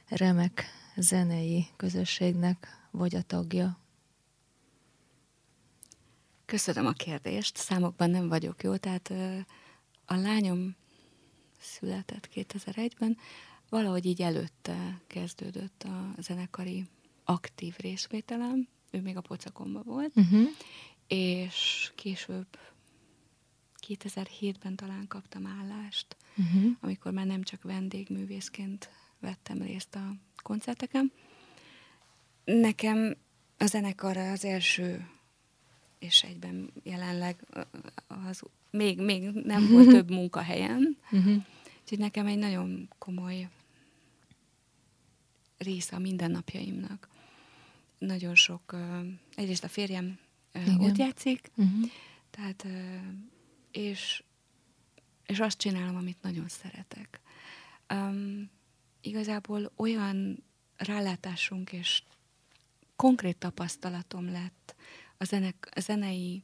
remek zenei közösségnek vagy a tagja? Köszönöm a kérdést. Számokban nem vagyok jó, tehát a lányom született 2001-ben, valahogy így előtte kezdődött a zenekari aktív részvételem, ő még a pocakomba volt, uh-huh. és később 2007-ben talán kaptam állást, uh-huh. amikor már nem csak vendégművészként vettem részt a koncerteken. Nekem a zenekar az első és egyben jelenleg az még, még nem volt több munkahelyem. Uh-huh. Úgyhogy nekem egy nagyon komoly része a mindennapjaimnak. nagyon sok, egyrészt a férjem Igen. ott játszik, uh-huh. tehát, és, és azt csinálom, amit nagyon szeretek. Um, igazából olyan rálátásunk és konkrét tapasztalatom lett a, zenek, a zenei,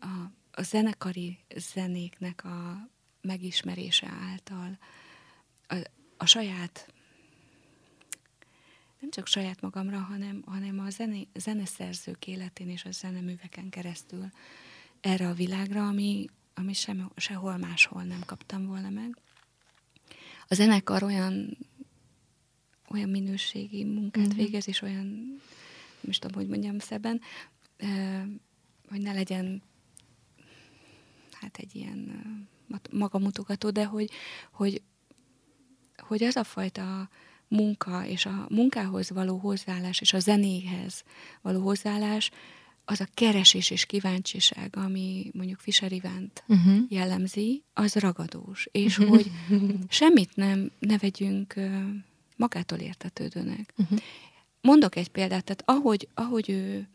a, a zenekari zenéknek a megismerése által, a, a saját nem csak saját magamra, hanem, hanem a zene, zeneszerzők életén és a zeneműveken keresztül erre a világra, ami, ami sem, sehol máshol nem kaptam volna meg. A zenekar olyan, olyan minőségi munkát uh-huh. végez, és olyan, nem is tudom, hogy mondjam szeben, hogy ne legyen hát egy ilyen magamutogató, de hogy, hogy, hogy az a fajta munka és a munkához való hozzáállás és a zenéhez való hozzáállás, az a keresés és kíváncsiság, ami mondjuk Fischer Ivánt uh-huh. jellemzi, az ragadós. És uh-huh. hogy semmit nem ne vegyünk magától értetődőnek. Uh-huh. Mondok egy példát, tehát ahogy, ahogy ő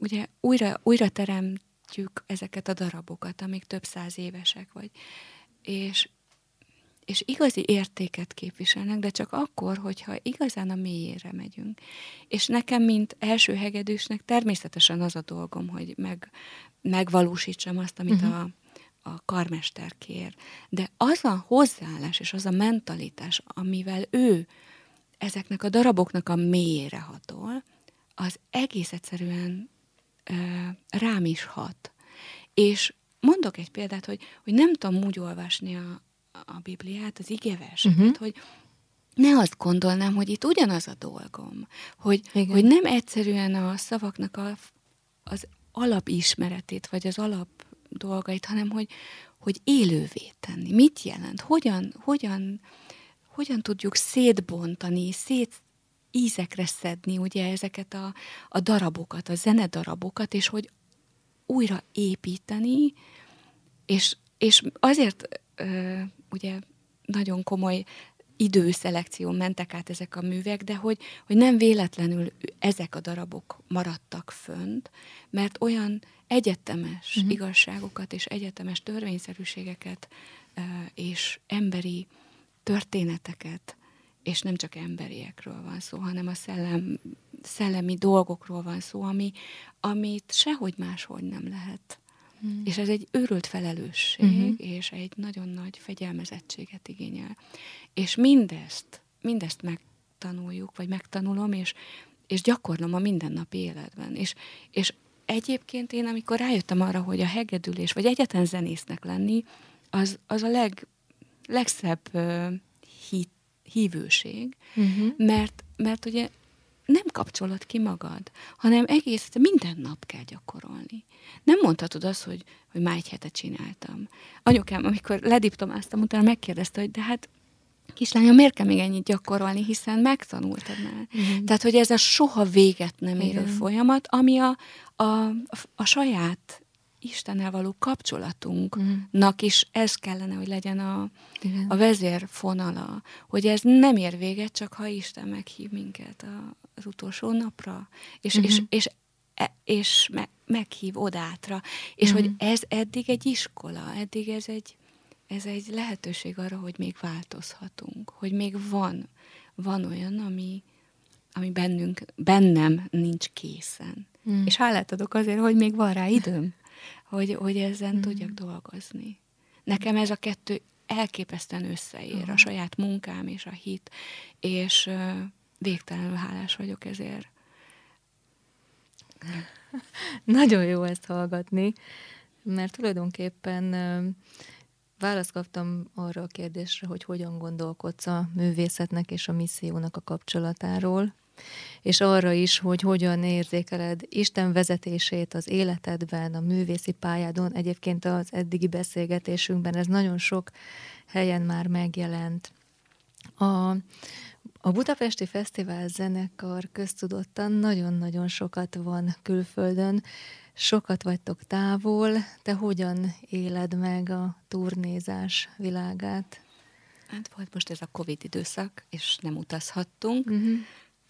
ugye újra, újra teremtjük ezeket a darabokat, amik több száz évesek vagy, és és igazi értéket képviselnek, de csak akkor, hogyha igazán a mélyére megyünk. És nekem, mint első hegedűsnek természetesen az a dolgom, hogy meg, megvalósítsam azt, amit uh-huh. a, a karmester kér. De az a hozzáállás és az a mentalitás, amivel ő ezeknek a daraboknak a mélyére hatol, az egész egyszerűen rám is hat. És mondok egy példát, hogy, hogy nem tudom úgy olvasni a, a Bibliát, az igeverseket, uh-huh. hogy ne azt gondolnám, hogy itt ugyanaz a dolgom, hogy, hogy nem egyszerűen a szavaknak a, az alapismeretét, vagy az alap dolgait, hanem hogy, hogy élővé tenni. Mit jelent? Hogyan, hogyan, hogyan tudjuk szétbontani, szét ízekre szedni ugye ezeket a, a darabokat, a zenedarabokat, és hogy újra építeni, és, és azért ö, ugye nagyon komoly időszelekció mentek át ezek a művek, de hogy, hogy nem véletlenül ezek a darabok maradtak fönt, mert olyan egyetemes uh-huh. igazságokat és egyetemes törvényszerűségeket és emberi történeteket, és nem csak emberiekről van szó, hanem a szellem, szellemi dolgokról van szó, ami, amit sehogy máshogy nem lehet Mm. És ez egy őrült felelősség, mm-hmm. és egy nagyon nagy fegyelmezettséget igényel. És mindezt, mindezt megtanuljuk, vagy megtanulom, és, és gyakorlom a mindennapi életben. És, és egyébként én, amikor rájöttem arra, hogy a hegedülés, vagy egyetlen zenésznek lenni, az, az a leg, legszebb hívőség, uh-huh. mert, mert ugye nem kapcsolod ki magad, hanem egész minden nap kell gyakorolni. Nem mondhatod azt, hogy, hogy már egy hetet csináltam. Anyukám, amikor lediptomáztam, utána megkérdezte, hogy de hát kislányom, miért kell még ennyit gyakorolni, hiszen megtanultad már. Mm. Tehát, hogy ez a soha véget nem érő Igen. folyamat, ami a, a, a saját Istennel való kapcsolatunknak is ez kellene, hogy legyen a, a vezérfonala, hogy ez nem ér véget, csak ha Isten meghív minket a, az utolsó napra, és, uh-huh. és, és, e, és me, meghív odátra, és uh-huh. hogy ez eddig egy iskola, eddig ez egy, ez egy lehetőség arra, hogy még változhatunk, hogy még van, van olyan, ami, ami bennünk, bennem nincs készen. Mm. És hálát adok azért, hogy még van rá időm, hogy, hogy ezen mm. tudjak dolgozni. Nekem ez a kettő elképesztően összeér, uh-huh. a saját munkám és a hit, és végtelenül hálás vagyok ezért. Nagyon jó ezt hallgatni, mert tulajdonképpen választ kaptam arra a kérdésre, hogy hogyan gondolkodsz a művészetnek és a missziónak a kapcsolatáról, és arra is, hogy hogyan érzékeled Isten vezetését az életedben, a művészi pályádon. Egyébként az eddigi beszélgetésünkben ez nagyon sok helyen már megjelent. A, a Budapesti Fesztivál zenekar köztudottan nagyon-nagyon sokat van külföldön, sokat vagytok távol, te hogyan éled meg a turnézás világát? Hát volt most ez a Covid időszak, és nem utazhattunk. Uh-huh.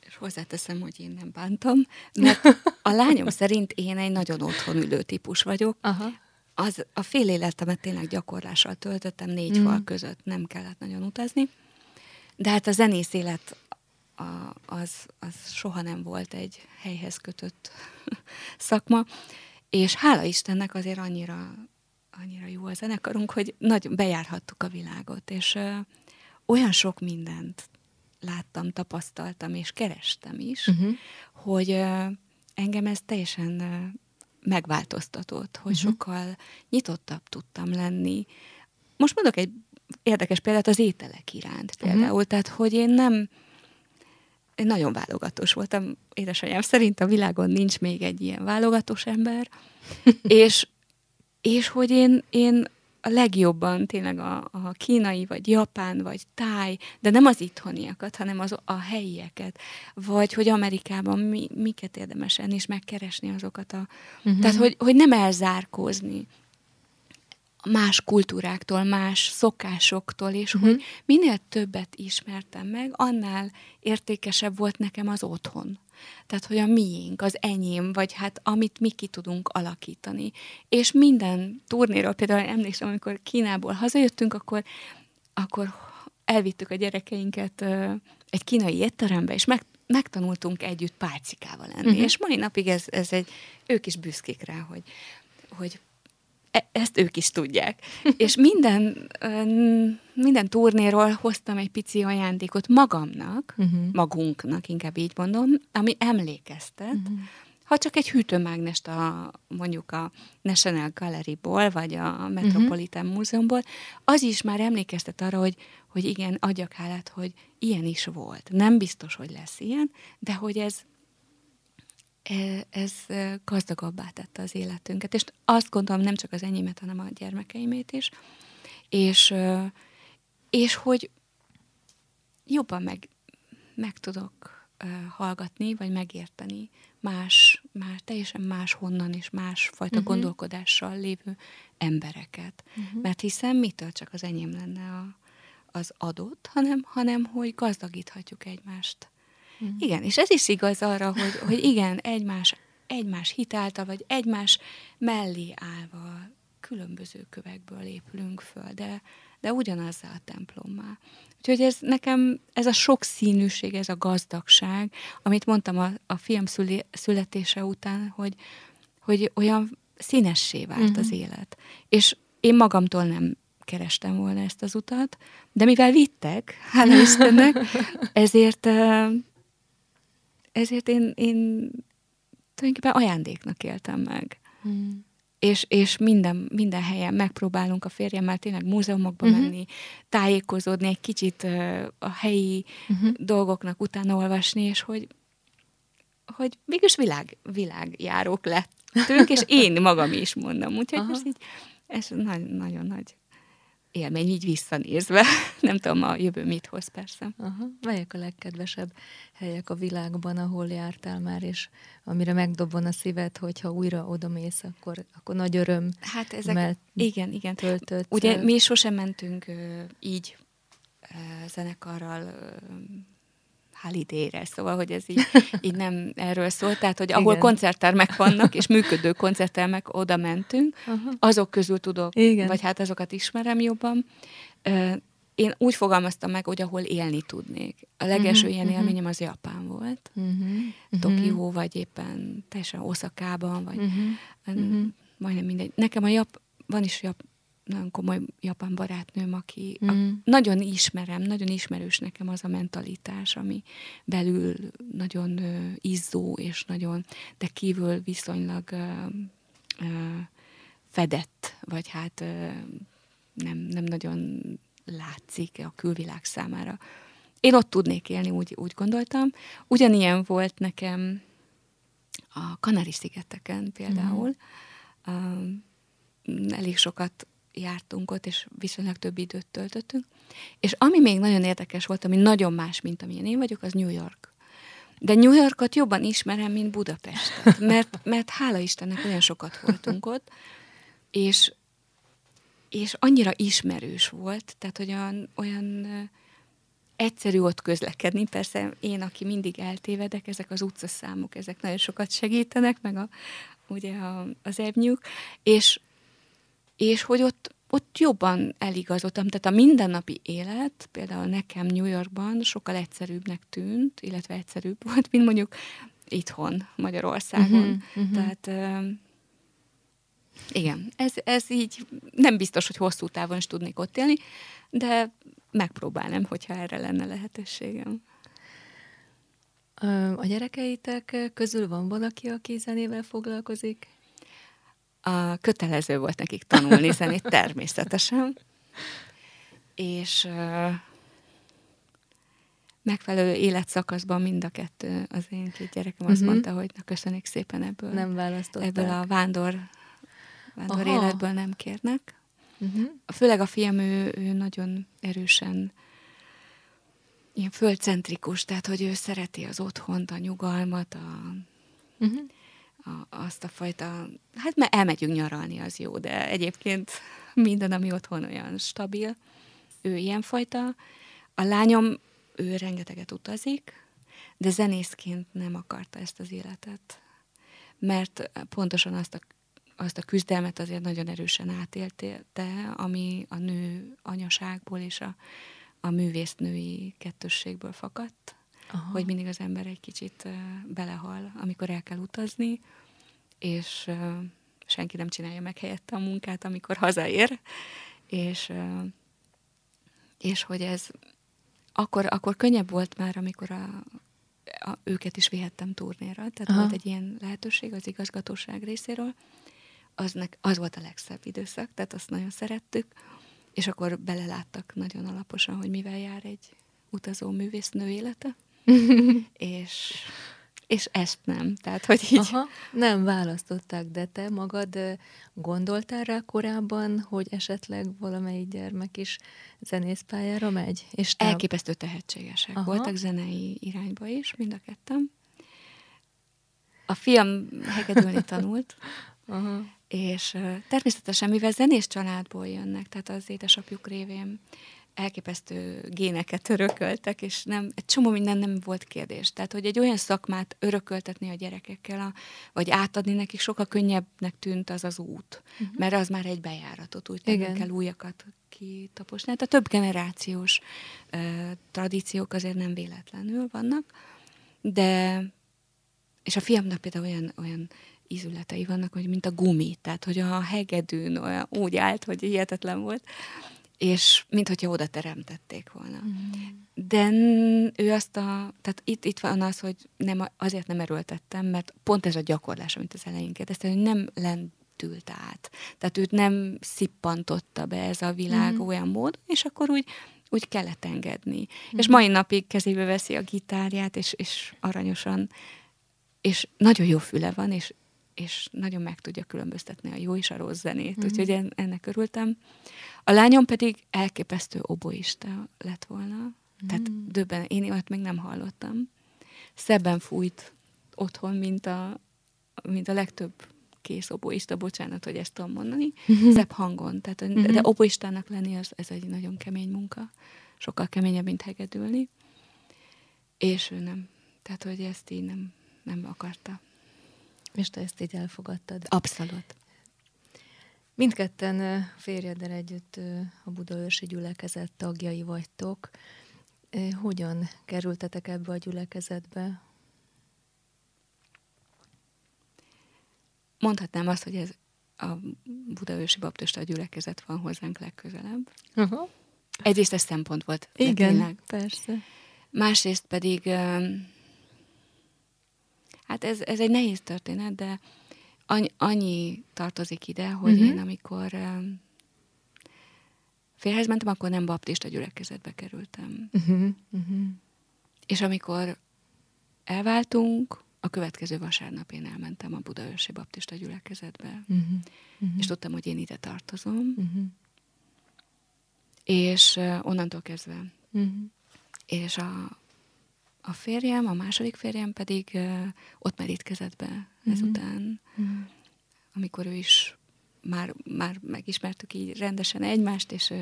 És hozzáteszem, hogy én nem bántam, mert a lányom szerint én egy nagyon otthon ülő típus vagyok. Aha. Az, a fél életemet tényleg gyakorlással töltöttem, négy mm. fal között, nem kellett nagyon utazni. De hát a zenész élet a, az, az soha nem volt egy helyhez kötött szakma, és hála Istennek azért annyira, annyira jó a zenekarunk, hogy nagyon bejárhattuk a világot, és ö, olyan sok mindent láttam, tapasztaltam, és kerestem is, uh-huh. hogy engem ez teljesen megváltoztatott, hogy uh-huh. sokkal nyitottabb tudtam lenni. Most mondok egy érdekes példát az ételek iránt például, uh-huh. tehát hogy én nem én nagyon válogatós voltam. Édesanyám szerint a világon nincs még egy ilyen válogatós ember, és, és hogy én, én a legjobban tényleg a, a kínai, vagy japán, vagy táj, de nem az itthoniakat, hanem az, a helyieket, vagy hogy Amerikában mi, miket érdemes enni, és megkeresni azokat a... Uh-huh. Tehát, hogy, hogy nem elzárkózni más kultúráktól, más szokásoktól, és uh-huh. hogy minél többet ismertem meg, annál értékesebb volt nekem az otthon. Tehát, hogy a miénk, az enyém, vagy hát amit mi ki tudunk alakítani. És minden turnéról, például emlékszem, amikor Kínából hazajöttünk, akkor, akkor elvittük a gyerekeinket egy kínai étterembe, és meg, megtanultunk együtt pálcikával lenni. Uh-huh. És mai napig ez, ez egy, ők is büszkék rá, hogy, hogy ezt ők is tudják. És minden, minden turnéról hoztam egy pici ajándékot magamnak, uh-huh. magunknak, inkább így mondom, ami emlékeztet, uh-huh. ha csak egy hűtőmágnest a, mondjuk a National Gallery-ból, vagy a Metropolitan uh-huh. Múzeumból, az is már emlékeztet arra, hogy, hogy igen, adjak hálát, hogy ilyen is volt. Nem biztos, hogy lesz ilyen, de hogy ez E, ez e, gazdagabbá tette az életünket. És azt gondolom nem csak az enyémet, hanem a gyermekeimét is. És, és hogy jobban meg, meg tudok hallgatni, vagy megérteni más, más teljesen más honnan és másfajta uh-huh. gondolkodással lévő embereket. Uh-huh. Mert hiszen mitől csak az enyém lenne a, az adott, hanem, hanem hogy gazdagíthatjuk egymást Mm. Igen, és ez is igaz arra, hogy, hogy igen, egymás, egymás hitáltal, vagy egymás mellé állva különböző kövekből épülünk föl, de, de ugyanazzal a templommal. Úgyhogy ez nekem, ez a sokszínűség, ez a gazdagság, amit mondtam a, a film szüli, születése után, hogy, hogy olyan színessé vált uh-huh. az élet. És én magamtól nem kerestem volna ezt az utat, de mivel vittek, hála Istennek, ezért ezért én, én tulajdonképpen ajándéknak éltem meg. Hmm. És, és minden, minden helyen megpróbálunk a férjemmel tényleg múzeumokba uh-huh. menni, tájékozódni, egy kicsit uh, a helyi uh-huh. dolgoknak utána olvasni, és hogy, hogy mégis világ, világjárók lettünk, és én magam is mondom. Úgyhogy Aha. ez így, ez nagyon, nagyon nagy élmény így visszanézve. Nem tudom, a jövő mit hoz persze. Aha. Melyek a legkedvesebb helyek a világban, ahol jártál már, és amire megdobban a szíved, hogyha újra odamész, akkor, akkor nagy öröm. Hát ezek, igen, igen. Töltött. Ugye mi sosem mentünk így zenekarral holiday szóval, hogy ez így, így nem erről szól, tehát, hogy ahol Igen. koncerttermek vannak, és működő koncerttermek, oda mentünk, uh-huh. azok közül tudok, Igen. vagy hát azokat ismerem jobban. Én úgy fogalmaztam meg, hogy ahol élni tudnék. A legelső uh-huh, ilyen uh-huh. élményem az Japán volt. Uh-huh. Tokió, vagy éppen teljesen Oszakában, vagy uh-huh. majdnem mindegy. Nekem a Jap, van is Jap, nagyon komoly japán barátnőm, aki mm. a, nagyon ismerem, nagyon ismerős nekem az a mentalitás, ami belül nagyon uh, izzó, és nagyon, de kívül viszonylag uh, uh, fedett, vagy hát uh, nem, nem nagyon látszik a külvilág számára. Én ott tudnék élni, úgy, úgy gondoltam. Ugyanilyen volt nekem a Kanári-szigeteken például. Mm. Uh, elég sokat jártunk ott, és viszonylag több időt töltöttünk. És ami még nagyon érdekes volt, ami nagyon más, mint amilyen én vagyok, az New York. De New Yorkot jobban ismerem, mint Budapestet, mert, mert hála Istennek olyan sokat voltunk ott, és, és annyira ismerős volt, tehát olyan, olyan egyszerű ott közlekedni. Persze én, aki mindig eltévedek, ezek az utcaszámok, ezek nagyon sokat segítenek, meg a, ugye a, az ebnyük, és, és hogy ott, ott jobban eligazodtam. Tehát a mindennapi élet, például nekem New Yorkban sokkal egyszerűbbnek tűnt, illetve egyszerűbb volt, mint mondjuk itthon, Magyarországon. Uh-huh, uh-huh. Tehát igen, ez, ez így nem biztos, hogy hosszú távon is tudnék ott élni, de megpróbálnám, hogyha erre lenne lehetőségem. A gyerekeitek közül van valaki, aki zenével foglalkozik? A kötelező volt nekik tanulni zenét, természetesen. És uh, megfelelő életszakaszban mind a kettő, az én két gyerekem azt uh-huh. mondta, hogy na köszönjük szépen ebből. Nem választották. Ebből a vándor, vándor életből nem kérnek. Uh-huh. Főleg a fiam, ő, ő nagyon erősen ilyen földcentrikus, tehát hogy ő szereti az otthont, a nyugalmat, a, uh-huh. Azt a fajta, hát mert elmegyünk nyaralni, az jó, de egyébként minden, ami otthon olyan stabil, ő ilyenfajta. A lányom, ő rengeteget utazik, de zenészként nem akarta ezt az életet. Mert pontosan azt a azt a küzdelmet azért nagyon erősen átélte, ami a nő anyaságból és a, a művésznői kettősségből fakadt, Aha. hogy mindig az ember egy kicsit belehal, amikor el kell utazni, és senki nem csinálja meg helyette a munkát, amikor hazaér, és, és hogy ez akkor, akkor könnyebb volt már, amikor a, a, őket is vihettem turnéra, tehát Aha. volt egy ilyen lehetőség az igazgatóság részéről, aznek, az volt a legszebb időszak, tehát azt nagyon szerettük, és akkor beleláttak nagyon alaposan, hogy mivel jár egy utazó művésznő élete, és, és ezt nem. Tehát, hogy így... Aha, nem választották, de te magad gondoltál rá korábban, hogy esetleg valamelyik gyermek is zenészpályára megy? És te... Elképesztő tehetségesek Aha. voltak zenei irányba is, mind a ketten. A fiam hegedülni tanult, Aha és természetesen, mivel zenés családból jönnek, tehát az édesapjuk révén elképesztő géneket örököltek, és nem, egy csomó minden nem volt kérdés. Tehát, hogy egy olyan szakmát örököltetni a gyerekekkel, a, vagy átadni nekik sokkal könnyebbnek tűnt az az út, uh-huh. mert az már egy bejáratot, úgy nem kell újakat kitaposni. Tehát a több generációs uh, tradíciók azért nem véletlenül vannak, de és a fiamnak például olyan, olyan ízületei vannak, hogy mint a gumi, tehát hogy a hegedűn olyan úgy állt, hogy hihetetlen volt, és mint hogyha oda teremtették volna. Mm. De ő azt a, tehát itt, itt van az, hogy nem, azért nem erőltettem, mert pont ez a gyakorlás, amit az elején kérdeztem, hogy nem lentült át. Tehát őt nem szippantotta be ez a világ mm. olyan mód, és akkor úgy úgy kellett engedni. Mm. És mai napig kezébe veszi a gitárját, és, és aranyosan, és nagyon jó füle van, és és nagyon meg tudja különböztetni a jó és a rossz zenét, mm-hmm. úgyhogy en, ennek örültem. A lányom pedig elképesztő oboista lett volna, mm-hmm. tehát döbben, én olyat még nem hallottam. Szebben fújt otthon, mint a, mint a legtöbb kész oboista, bocsánat, hogy ezt tudom mondani, mm-hmm. szebb hangon. Tehát, mm-hmm. De oboistának lenni, az, ez egy nagyon kemény munka, sokkal keményebb, mint hegedülni. És ő nem. Tehát, hogy ezt így nem, nem akarta. És te ezt így elfogadtad? Abszolút. Mindketten férjeddel együtt a Budaörsi gyülekezet tagjai vagytok. Hogyan kerültetek ebbe a gyülekezetbe? Mondhatnám azt, hogy ez a Budaörsi Baptista gyülekezet van hozzánk legközelebb. Uh-huh. Egyrészt ez szempont volt. Igen, tényleg. persze. Másrészt pedig Hát ez, ez egy nehéz történet, de annyi, annyi tartozik ide, hogy uh-huh. én amikor um, férhez mentem, akkor nem baptista gyülekezetbe kerültem. Uh-huh. Uh-huh. És amikor elváltunk, a következő vasárnap én elmentem a Budaörsi Baptista gyülekezetbe, uh-huh. Uh-huh. és tudtam, hogy én ide tartozom. Uh-huh. És uh, onnantól kezdve. Uh-huh. És a, a férjem, a második férjem pedig uh, ott merítkezett be mm-hmm. ezután, mm-hmm. amikor ő is már, már megismertük így rendesen egymást, és,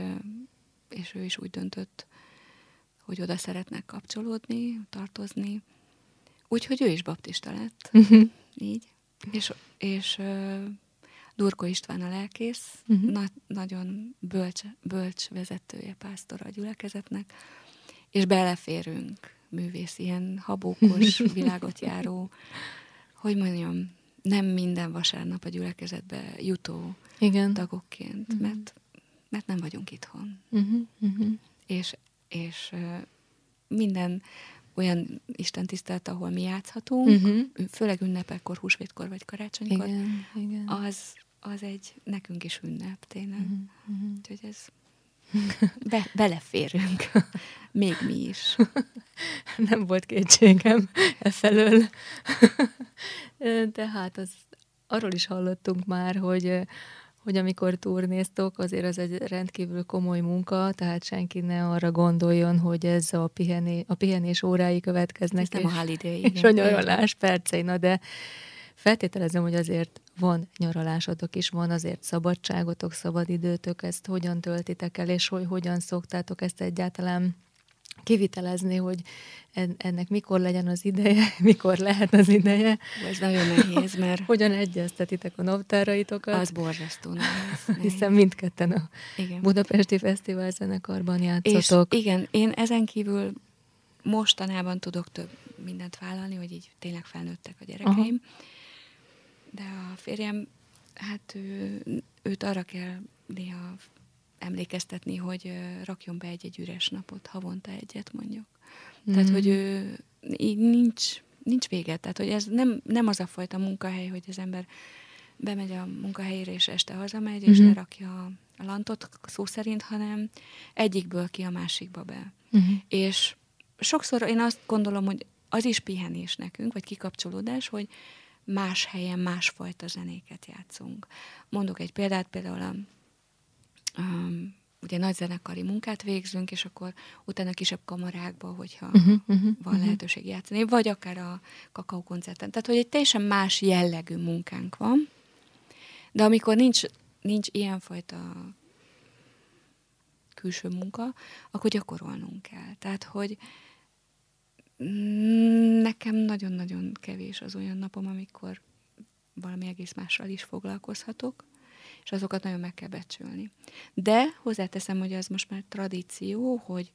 és ő is úgy döntött, hogy oda szeretnek kapcsolódni, tartozni. Úgyhogy ő is baptista lett, így. És, és uh, Durko István a lelkész, uh-huh. na, nagyon bölcs, bölcs vezetője, pásztora a gyülekezetnek, és beleférünk művész, ilyen habókos, világot járó, hogy mondjam, nem minden vasárnap a gyülekezetbe jutó Igen. tagokként, uh-huh. mert, mert nem vagyunk itthon. Uh-huh. Uh-huh. És, és minden olyan Isten tisztelt, ahol mi játszhatunk, uh-huh. főleg ünnepekkor, húsvétkor vagy karácsonykor, igen, igen. Az, az egy nekünk is ünnep, tényleg. Uh-huh. Uh-huh. Úgyhogy ez be, beleférünk. Még mi is. Nem volt kétségem e felől. Tehát az, arról is hallottunk már, hogy hogy amikor turnéztok, azért az egy rendkívül komoly munka, tehát senki ne arra gondoljon, hogy ez a, pihené, a pihenés órái következnek. Ez és, nem a holiday. És a percei, na de feltételezem, hogy azért van nyaralásotok is, van azért szabadságotok, szabadidőtök, ezt hogyan töltitek el, és hogy hogyan szoktátok ezt egyáltalán kivitelezni, hogy ennek mikor legyen az ideje, mikor lehet az ideje. Ez nagyon nehéz, mert... Hogyan egyeztetitek a naptáraitokat? Az borzasztó nehéz. Hiszen mindketten a igen. Budapesti Fesztivál zenekarban játszotok. És igen, én ezen kívül mostanában tudok több mindent vállalni, hogy így tényleg felnőttek a gyerekeim. Aha. De a férjem, hát ő, őt arra kell néha emlékeztetni, hogy rakjon be egy-egy üres napot, havonta egyet mondjuk. Mm. Tehát, hogy ő így nincs, nincs vége. Tehát, hogy ez nem, nem az a fajta munkahely, hogy az ember bemegy a munkahelyére, és este hazamegy, és mm-hmm. lerakja a lantot szó szerint, hanem egyikből ki a másikba be. Mm-hmm. És sokszor én azt gondolom, hogy az is pihenés nekünk, vagy kikapcsolódás, hogy más helyen másfajta zenéket játszunk. Mondok egy példát, például a um, ugye nagy zenekari munkát végzünk, és akkor utána kisebb kamarákba, hogyha uh-huh, uh-huh, van uh-huh. lehetőség játszani, vagy akár a kakaó koncerten. Tehát, hogy egy teljesen más jellegű munkánk van, de amikor nincs, nincs ilyenfajta külső munka, akkor gyakorolnunk kell. Tehát, hogy nekem nagyon-nagyon kevés az olyan napom, amikor valami egész mással is foglalkozhatok, és azokat nagyon meg kell becsülni. De hozzáteszem, hogy az most már tradíció, hogy,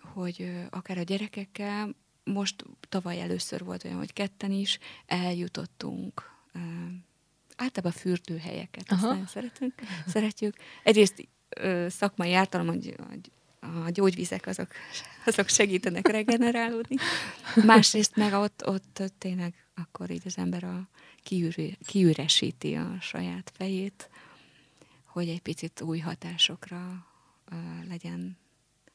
hogy akár a gyerekekkel, most tavaly először volt olyan, hogy ketten is eljutottunk általában fürdőhelyeket, azt nagyon szeretünk, szeretjük. Egyrészt szakmai ártalom, hogy a gyógyvizek azok, azok segítenek regenerálódni. Másrészt meg ott, ott tényleg akkor így az ember a kiüre, kiüresíti a saját fejét, hogy egy picit új hatásokra uh, legyen,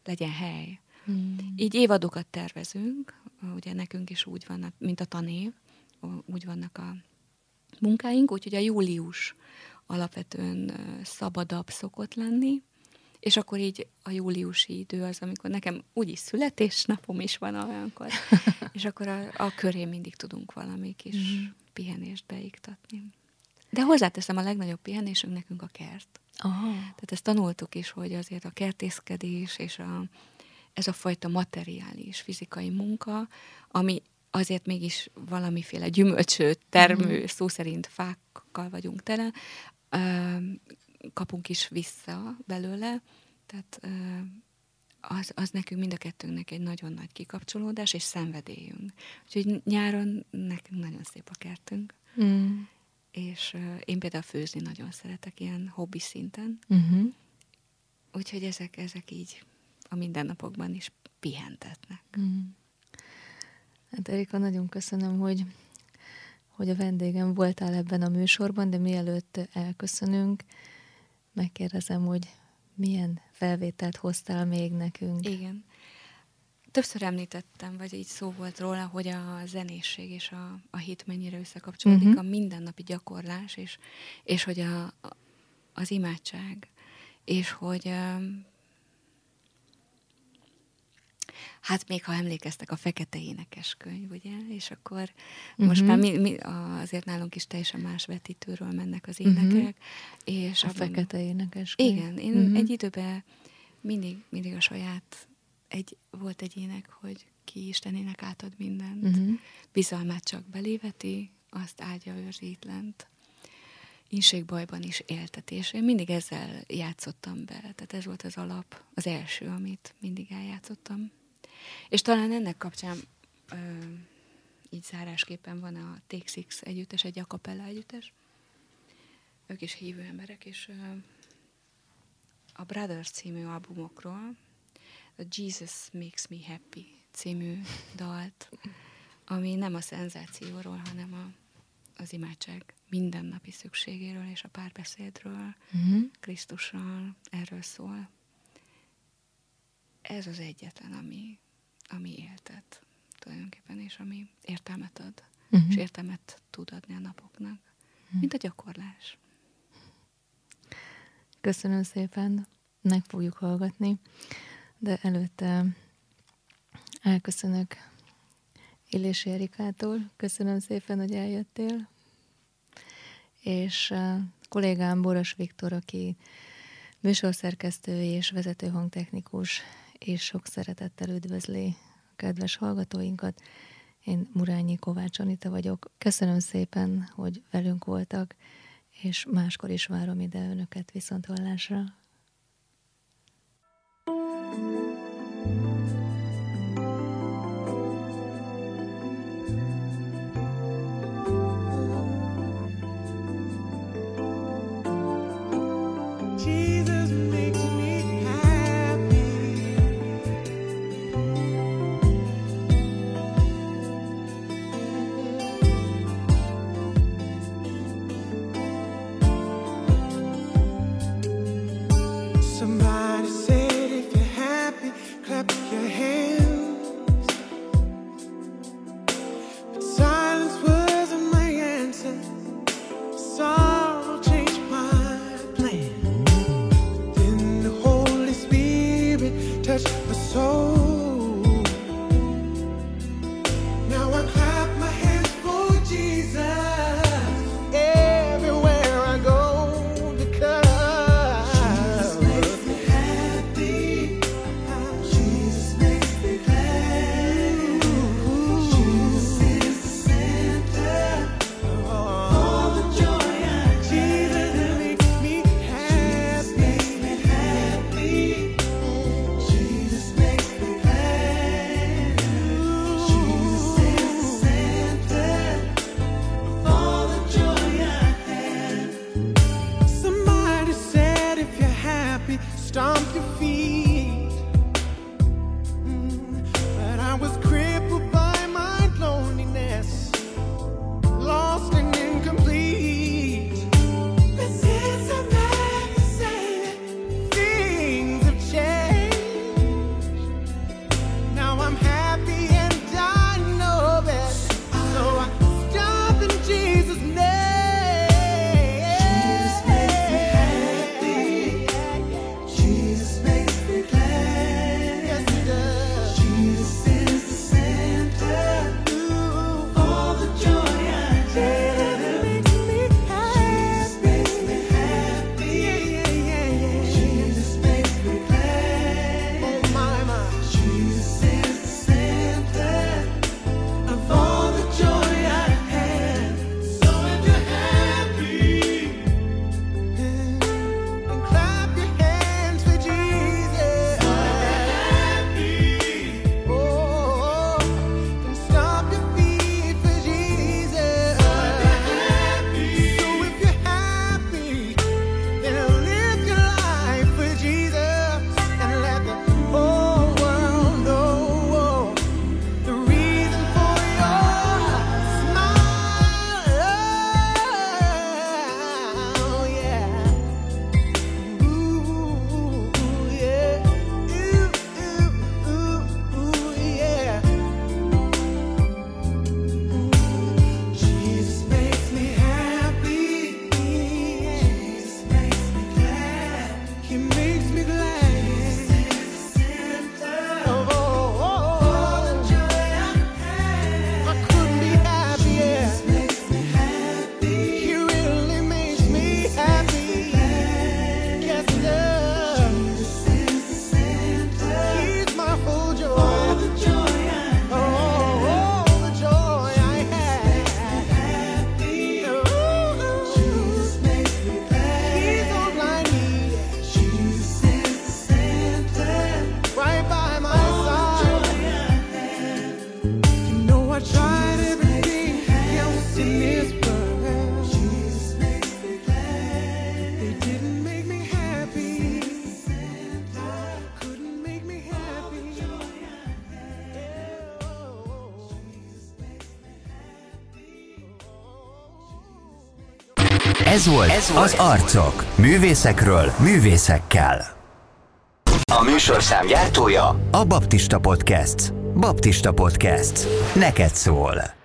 legyen hely. Hmm. Így évadokat tervezünk, ugye nekünk is úgy vannak, mint a tanév, úgy vannak a munkáink, úgyhogy a július alapvetően szabadabb szokott lenni, és akkor így a júliusi idő az, amikor nekem úgyis születésnapom is van olyankor, és akkor a, a köré mindig tudunk valami kis mm. pihenést beiktatni. De hozzáteszem, a legnagyobb pihenésünk nekünk a kert. Aha. Tehát ezt tanultuk is, hogy azért a kertészkedés és a, ez a fajta materiális, fizikai munka, ami azért mégis valamiféle gyümölcső termő, mm. szó szerint fákkal vagyunk tele, kapunk is vissza belőle, tehát az, az nekünk mind a kettőnknek egy nagyon nagy kikapcsolódás és szenvedélyünk. Úgyhogy nyáron nekünk nagyon szép a kertünk, mm. és én például főzni nagyon szeretek ilyen hobbi szinten, uh-huh. úgyhogy ezek, ezek így a mindennapokban is pihentetnek. Mm. Hát Erika, nagyon köszönöm, hogy hogy a vendégem voltál ebben a műsorban, de mielőtt elköszönünk, megkérdezem, hogy milyen felvételt hoztál még nekünk. Igen. Többször említettem, vagy így szó volt róla, hogy a zenészség és a, a hit mennyire összekapcsolódik, uh-huh. a mindennapi gyakorlás, és, és hogy a, a, az imádság, és hogy hát még ha emlékeztek, a Fekete Énekes könyv, ugye? És akkor uh-huh. most már mi, mi, azért nálunk is teljesen más vetítőről mennek az mhm. énekek. Uh-huh. És a abban, Fekete Énekes könyv. Igen, én uh-huh. egy időben mindig, mindig a saját egy, volt egy ének, hogy ki Istenének átad mindent, uh-huh. bizalmát csak beléveti, azt áldja őrzítlent. Inségbajban is éltetés. Én mindig ezzel játszottam be, tehát ez volt az alap, az első, amit mindig eljátszottam. És talán ennek kapcsán ö, így zárásképpen van a Six együttes, egy akapella együttes. Ők is hívő emberek, és ö, a Brothers című albumokról a Jesus Makes Me Happy című dalt, ami nem a szenzációról, hanem a, az imádság mindennapi szükségéről és a párbeszédről, uh-huh. Krisztussal, erről szól. Ez az egyetlen, ami, ami éltet tulajdonképpen, és ami értelmet ad, uh-huh. és értelmet tud adni a napoknak, uh-huh. mint a gyakorlás. Köszönöm szépen, meg fogjuk hallgatni, de előtte elköszönök Illési Erikától. Köszönöm szépen, hogy eljöttél. És a kollégám Boros Viktor, aki műsorszerkesztő és vezető hangtechnikus, és sok szeretettel üdvözli a kedves hallgatóinkat. Én Murányi Kovács Anita vagyok. Köszönöm szépen, hogy velünk voltak, és máskor is várom ide önöket viszont hallásra. Ez volt, Ez volt az Arcok. Művészekről, művészekkel. A műsorszám gyártója a Baptista Podcast. Baptista Podcast. Neked szól.